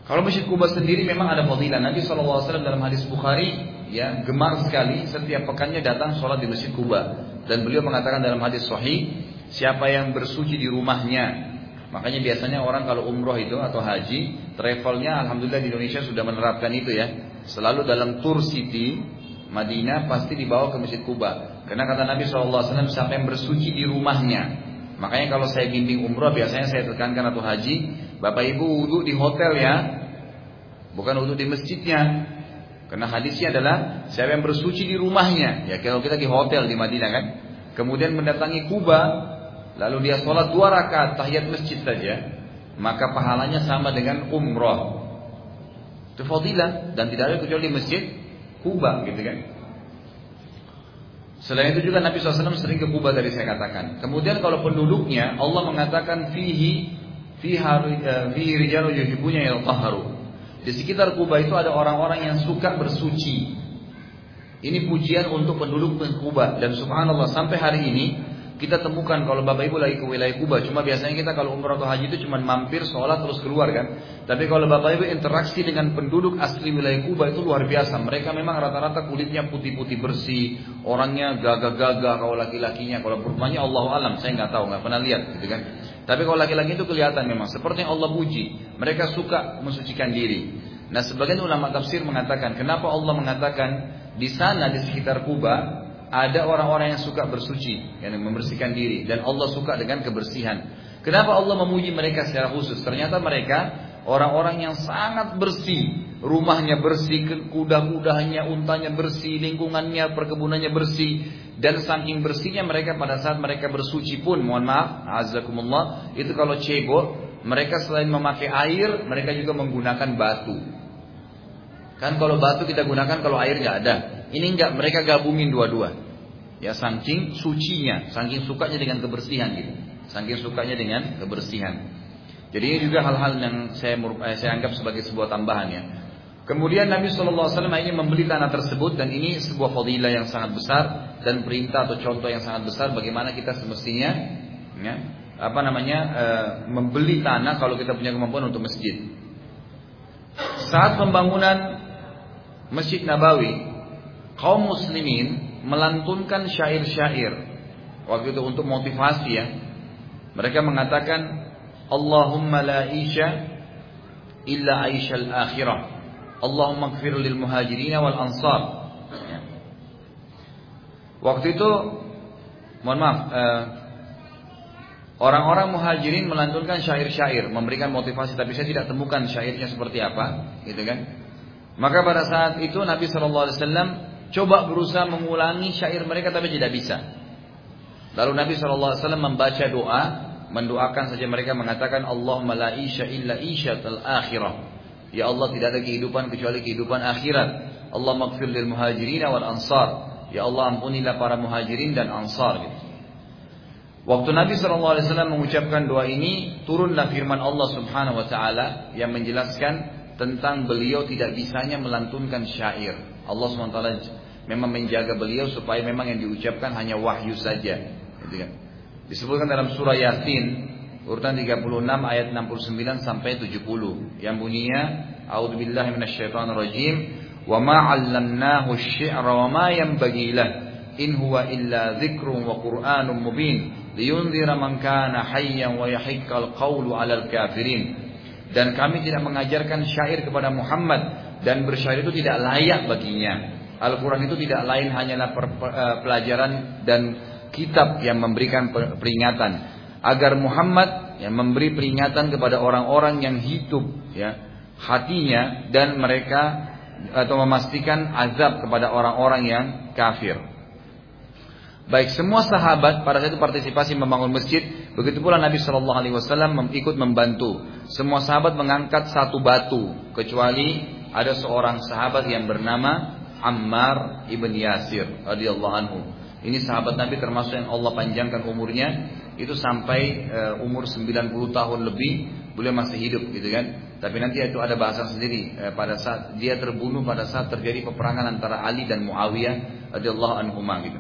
S1: Kalau Masjid Kuba sendiri memang ada fadilah. Nabi SAW dalam hadis Bukhari ya gemar sekali setiap pekannya datang sholat di Masjid Kuba. Dan beliau mengatakan dalam hadis Sahih, siapa yang bersuci di rumahnya. Makanya biasanya orang kalau umroh itu atau haji, travelnya alhamdulillah di Indonesia sudah menerapkan itu ya. Selalu dalam tour city Madinah pasti dibawa ke Masjid Kuba. Karena kata Nabi SAW yang bersuci di rumahnya. Makanya kalau saya bimbing umroh biasanya saya tekankan atau haji, Bapak Ibu wudhu di hotel ya. Bukan wudhu di masjidnya. Karena hadisnya adalah siapa yang bersuci di rumahnya. Ya kalau kita di hotel di Madinah kan. Kemudian mendatangi Kuba. Lalu dia sholat dua rakaat tahiyat masjid saja. Maka pahalanya sama dengan umroh. Itu fadilah. Dan tidak ada kecuali masjid Kuba gitu kan. Selain itu juga Nabi SAW sering ke Kuba dari saya katakan. Kemudian kalau penduduknya Allah mengatakan fihi fihi eh, rijalu yuhibbunya yatahharu. Di sekitar Kuba itu ada orang-orang yang suka bersuci. Ini pujian untuk penduduk Kuba dan subhanallah sampai hari ini kita temukan kalau Bapak Ibu lagi ke wilayah Kuba, cuma biasanya kita kalau umrah atau haji itu cuma mampir, sholat terus keluar kan. Tapi kalau Bapak Ibu interaksi dengan penduduk asli wilayah Kuba itu luar biasa. Mereka memang rata-rata kulitnya putih-putih bersih, orangnya gagah-gagah kalau laki-lakinya, kalau perempuannya Allah alam, saya nggak tahu, nggak pernah lihat gitu kan. Tapi kalau laki-laki itu kelihatan memang seperti yang Allah puji, mereka suka mensucikan diri. Nah, sebagian ulama tafsir mengatakan, kenapa Allah mengatakan di sana di sekitar Kuba ada orang-orang yang suka bersuci, yang membersihkan diri dan Allah suka dengan kebersihan. Kenapa Allah memuji mereka secara khusus? Ternyata mereka orang-orang yang sangat bersih, rumahnya bersih, kuda-kudanya, untanya bersih, lingkungannya, perkebunannya bersih dan saking bersihnya mereka pada saat mereka bersuci pun, mohon maaf, azakumullah, itu kalau cebok, mereka selain memakai air, mereka juga menggunakan batu. Kan kalau batu kita gunakan kalau air nggak ada. Ini enggak, mereka gabungin dua-dua. Ya saking sucinya, saking sukanya dengan kebersihan gitu. Saking sukanya dengan kebersihan. Jadi ini juga hal-hal yang saya eh, saya anggap sebagai sebuah tambahan ya. Kemudian Nabi SAW ini membeli tanah tersebut dan ini sebuah fadilah yang sangat besar dan perintah atau contoh yang sangat besar bagaimana kita semestinya ya, apa namanya e, membeli tanah kalau kita punya kemampuan untuk masjid. Saat pembangunan Masjid Nabawi, kaum muslimin melantunkan syair-syair waktu itu untuk motivasi ya. Mereka mengatakan Allahumma la isya illa aishal akhirah. Allahumma gfir lil muhajirin wal ansar. Ya. Waktu itu mohon maaf eh, Orang-orang muhajirin melantunkan syair-syair, memberikan motivasi, tapi saya tidak temukan syairnya seperti apa, gitu kan? Maka pada saat itu Nabi Wasallam coba berusaha mengulangi syair mereka tapi tidak bisa. Lalu Nabi SAW membaca doa, mendoakan saja mereka mengatakan Allahumma la isya illa isyatal akhirah. Ya Allah tidak ada kehidupan kecuali kehidupan akhirat. Allah maghfir lil muhajirin wal ansar. Ya Allah ampunilah para muhajirin dan ansar. Gitu. Waktu Nabi SAW mengucapkan doa ini, turunlah firman Allah Subhanahu Wa Taala yang menjelaskan tentang beliau tidak bisanya melantunkan syair. Allah SWT memang menjaga beliau supaya memang yang diucapkan hanya wahyu saja. Gitu kan. Disebutkan dalam surah Yasin urutan 36 ayat 69 sampai 70 yang bunyinya A'udzubillahi minasyaitonirrajim. Wa ma 'allamnahu asy-syi'ra wa ma yanbaghi in huwa illa dzikrun wa qur'anun mubin. Liyunzira man kana hayyan wa yahiqqal qawlu 'alal kafirin. Dan kami tidak mengajarkan syair kepada Muhammad. Dan bersyair itu tidak layak baginya Al-Quran itu tidak lain hanyalah eh, pelajaran dan kitab yang memberikan peringatan agar Muhammad yang memberi peringatan kepada orang-orang yang hidup ya hatinya dan mereka atau memastikan azab kepada orang-orang yang kafir. Baik semua sahabat pada saat itu partisipasi membangun masjid, begitu pula Nabi Shallallahu Alaihi Wasallam ikut membantu. Semua sahabat mengangkat satu batu, kecuali ada seorang sahabat yang bernama Ammar ibn Yasir radhiyallahu anhu. Ini sahabat Nabi termasuk yang Allah panjangkan umurnya itu sampai uh, umur 90 tahun lebih beliau masih hidup gitu kan. Tapi nanti itu ada bahasan sendiri uh, pada saat dia terbunuh pada saat terjadi peperangan antara Ali dan Muawiyah radhiyallahu anhu gitu.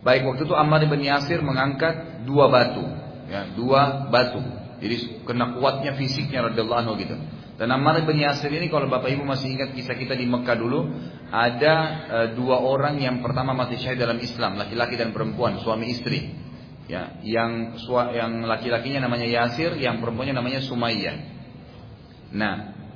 S1: Baik waktu itu Ammar bin Yasir mengangkat dua batu, ya, dua batu. Jadi kena kuatnya fisiknya radhiyallahu anhu gitu. Dan Ammar bin Yasir ini kalau Bapak Ibu masih ingat kisah kita di Mekah dulu, ada e, dua orang yang pertama mati syahid dalam Islam, laki-laki dan perempuan, suami istri. Ya, yang yang laki-lakinya namanya Yasir, yang perempuannya namanya Sumayyah. Nah,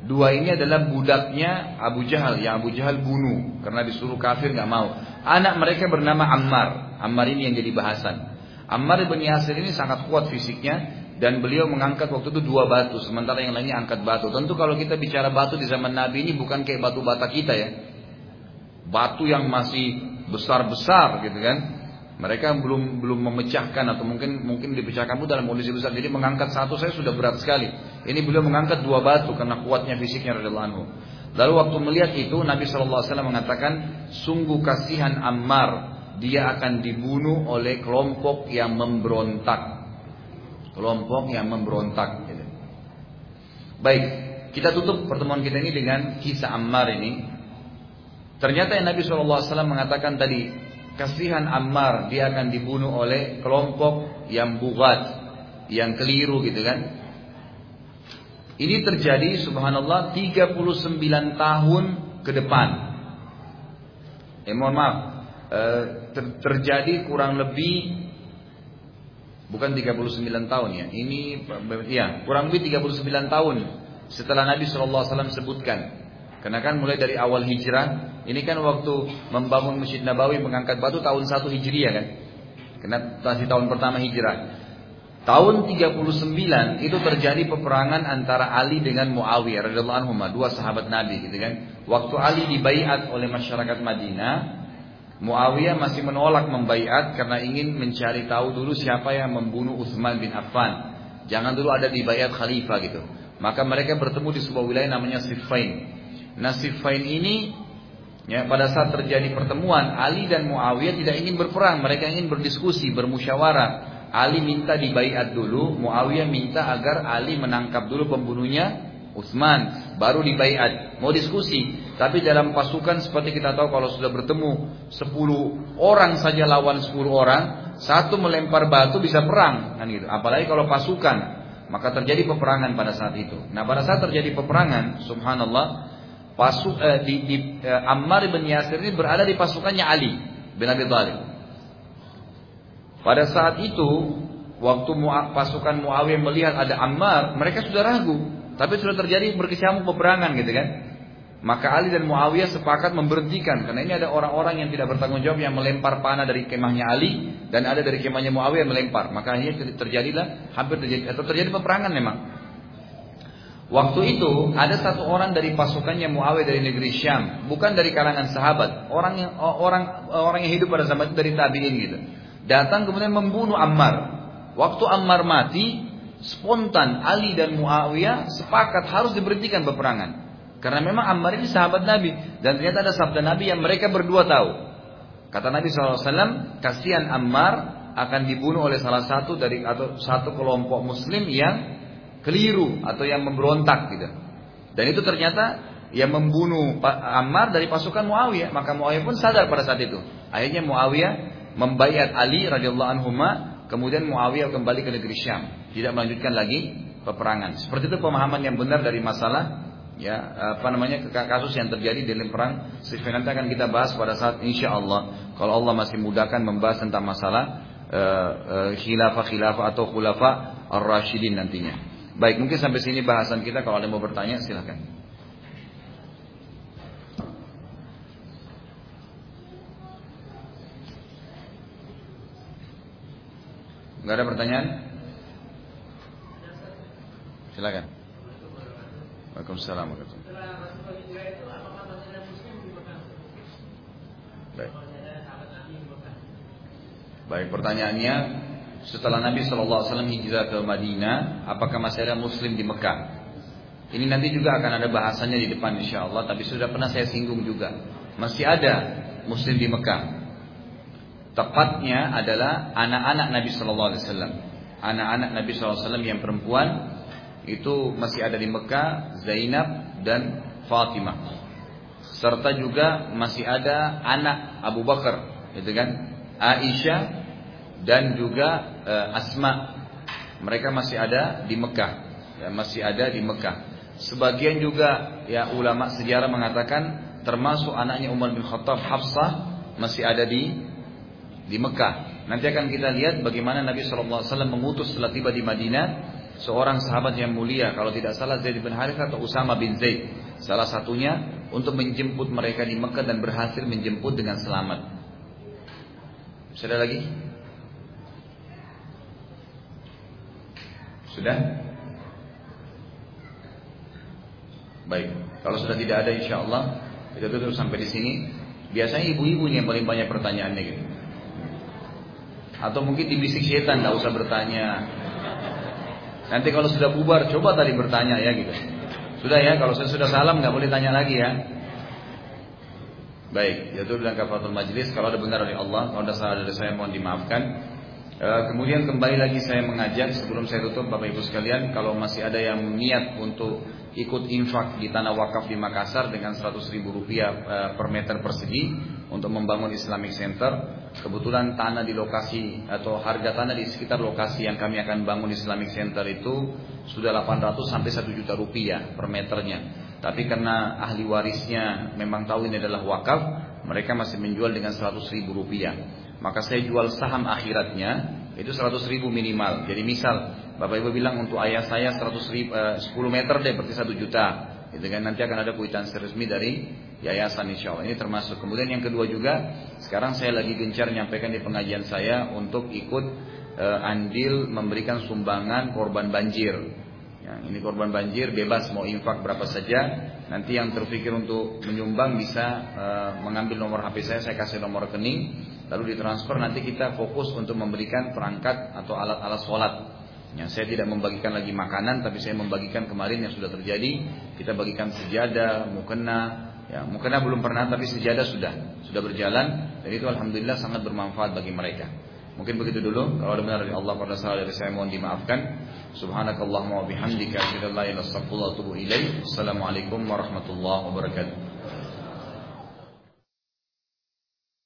S1: dua ini adalah budaknya Abu Jahal, yang Abu Jahal bunuh karena disuruh kafir nggak mau. Anak mereka bernama Ammar. Ammar ini yang jadi bahasan. Ammar bin Yasir ini sangat kuat fisiknya, dan beliau mengangkat waktu itu dua batu sementara yang lainnya angkat batu. Tentu kalau kita bicara batu di zaman Nabi ini bukan kayak batu bata kita ya. Batu yang masih besar-besar gitu kan. Mereka belum belum memecahkan atau mungkin mungkin dipecahkan pun dalam kondisi besar. Jadi mengangkat satu saya sudah berat sekali. Ini beliau mengangkat dua batu karena kuatnya fisiknya radhiyallahu anhu. Lalu waktu melihat itu Nabi saw mengatakan sungguh kasihan Ammar dia akan dibunuh oleh kelompok yang memberontak kelompok yang memberontak. Gitu. Baik, kita tutup pertemuan kita ini dengan kisah Ammar ini. Ternyata yang Nabi SAW mengatakan tadi, kasihan Ammar dia akan dibunuh oleh kelompok yang bugat, yang keliru gitu kan. Ini terjadi subhanallah 39 tahun ke depan. Eh mohon maaf, eh, ter terjadi kurang lebih Bukan 39 tahun ya. Ini ya, kurang lebih 39 tahun setelah Nabi SAW sebutkan. Karena kan mulai dari awal hijrah, ini kan waktu membangun Masjid Nabawi mengangkat batu tahun 1 Hijriah kan. Karena masih tahun pertama hijrah. Tahun 39 itu terjadi peperangan antara Ali dengan Muawiyah radhiyallahu anhu, dua sahabat Nabi gitu kan. Waktu Ali dibaiat oleh masyarakat Madinah, Muawiyah masih menolak membaiat karena ingin mencari tahu dulu siapa yang membunuh Utsman bin Affan. Jangan dulu ada di bayat khalifah gitu. Maka mereka bertemu di sebuah wilayah namanya Siffin. Nah Siffin ini ya pada saat terjadi pertemuan Ali dan Muawiyah tidak ingin berperang, mereka ingin berdiskusi, bermusyawarah. Ali minta dibaiat dulu, Muawiyah minta agar Ali menangkap dulu pembunuhnya Utsman, baru dibaiat. Mau diskusi, tapi dalam pasukan seperti kita tahu kalau sudah bertemu 10 orang saja lawan 10 orang, satu melempar batu bisa perang kan gitu. Apalagi kalau pasukan, maka terjadi peperangan pada saat itu. Nah, pada saat terjadi peperangan, subhanallah, pasuk eh, di, di eh, Ammar bin Yasir ini berada di pasukannya Ali bin Abi Thalib. Pada saat itu, waktu pasukan Muawiyah melihat ada Ammar, mereka sudah ragu. Tapi sudah terjadi berkecamuk peperangan gitu kan. Maka Ali dan Muawiyah sepakat memberhentikan karena ini ada orang-orang yang tidak bertanggung jawab yang melempar panah dari kemahnya Ali dan ada dari kemahnya Muawiyah melempar. Maka akhirnya terjadilah hampir terjadi atau terjadi peperangan memang. Waktu itu ada satu orang dari pasukannya Muawiyah dari negeri Syam, bukan dari kalangan sahabat, orang yang orang orang yang hidup pada zaman itu dari tabiin gitu. Datang kemudian membunuh Ammar. Waktu Ammar mati, spontan Ali dan Muawiyah sepakat harus diberhentikan peperangan. Karena memang Ammar ini sahabat Nabi dan ternyata ada sabda Nabi yang mereka berdua tahu. Kata Nabi SAW, kasihan Ammar akan dibunuh oleh salah satu dari atau satu kelompok Muslim yang keliru atau yang memberontak gitu. Dan itu ternyata yang membunuh Ammar dari pasukan Muawiyah. Maka Muawiyah pun sadar pada saat itu. Akhirnya Muawiyah membayar Ali radhiyallahu anhu kemudian Muawiyah kembali ke negeri Syam, tidak melanjutkan lagi peperangan. Seperti itu pemahaman yang benar dari masalah ya apa namanya kasus yang terjadi dalam perang Siffin nanti akan kita bahas pada saat insya Allah kalau Allah masih mudahkan membahas tentang masalah uh, uh, khilafah khilafah atau khulafa ar-rasyidin nantinya. Baik mungkin sampai sini bahasan kita kalau ada yang mau bertanya silahkan. Enggak ada pertanyaan? Silakan. Waalaikumsalam Baik. Baik pertanyaannya setelah Nabi SAW hijrah ke Madinah, apakah masih ada Muslim di Mekah? Ini nanti juga akan ada bahasanya di depan insya Allah, tapi sudah pernah saya singgung juga. Masih ada Muslim di Mekah. Tepatnya adalah anak-anak Nabi Shallallahu Alaihi Wasallam. Anak-anak Nabi Shallallahu Alaihi Wasallam yang perempuan itu masih ada di Mekah, Zainab dan Fatimah. Serta juga masih ada anak Abu Bakar, gitu kan? Aisyah dan juga uh, Asma. Mereka masih ada di Mekah, ya, masih ada di Mekah. Sebagian juga ya ulama sejarah mengatakan termasuk anaknya Umar bin Khattab Hafsah masih ada di di Mekah. Nanti akan kita lihat bagaimana Nabi SAW mengutus setelah tiba di Madinah seorang sahabat yang mulia, kalau tidak salah Zaid bin Harith atau Usama bin Zaid, salah satunya untuk menjemput mereka di Mekah dan berhasil menjemput dengan selamat. Sudah lagi? Sudah? Baik, kalau sudah tidak ada insya Allah kita tutup sampai di sini. Biasanya ibu-ibu yang paling banyak pertanyaannya gitu. Atau mungkin dibisik setan, nggak usah bertanya. Nanti kalau sudah bubar, coba tadi bertanya ya gitu. Sudah ya, kalau saya sudah salam nggak boleh tanya lagi ya. Baik, itu dalam kafaratul majlis. Kalau ada benar dari Allah, kalau ada salah dari saya mohon dimaafkan. E, kemudian kembali lagi saya mengajak sebelum saya tutup Bapak Ibu sekalian, kalau masih ada yang niat untuk ikut infak di tanah wakaf di Makassar dengan 100 ribu rupiah e, per meter persegi untuk membangun Islamic Center, Kebetulan tanah di lokasi atau harga tanah di sekitar lokasi yang kami akan bangun Islamic Center itu sudah 800 sampai 1 juta rupiah per meternya. Tapi karena ahli warisnya memang tahu ini adalah wakaf, mereka masih menjual dengan 100 ribu rupiah. Maka saya jual saham akhiratnya itu 100 ribu minimal. Jadi misal Bapak Ibu bilang untuk ayah saya 100 ribu, eh, 10 meter deh berarti 1 juta. Gitu kan nanti akan ada kuitansi resmi dari yayasan insya Allah. Ini termasuk. Kemudian yang kedua juga, sekarang saya lagi gencar menyampaikan di pengajian saya untuk ikut uh, andil memberikan sumbangan korban banjir. Ya, ini korban banjir bebas mau infak berapa saja. Nanti yang terpikir untuk menyumbang bisa uh, mengambil nomor HP saya, saya kasih nomor rekening, lalu ditransfer. Nanti kita fokus untuk memberikan perangkat atau alat-alat sholat. Ya, saya tidak membagikan lagi makanan, tapi saya membagikan kemarin yang sudah terjadi. Kita bagikan sejadah, mukena, Ya, mungkin belum pernah tapi sejadah sudah sudah berjalan dan itu alhamdulillah sangat bermanfaat bagi mereka. Mungkin begitu dulu. Kalau ada benar dari Allah pada salah dari saya mohon dimaafkan. Subhanakallahumma wa bihamdika asyhadu an la ilaha illa anta astaghfiruka wa atubu ilaik. Assalamualaikum warahmatullahi wabarakatuh.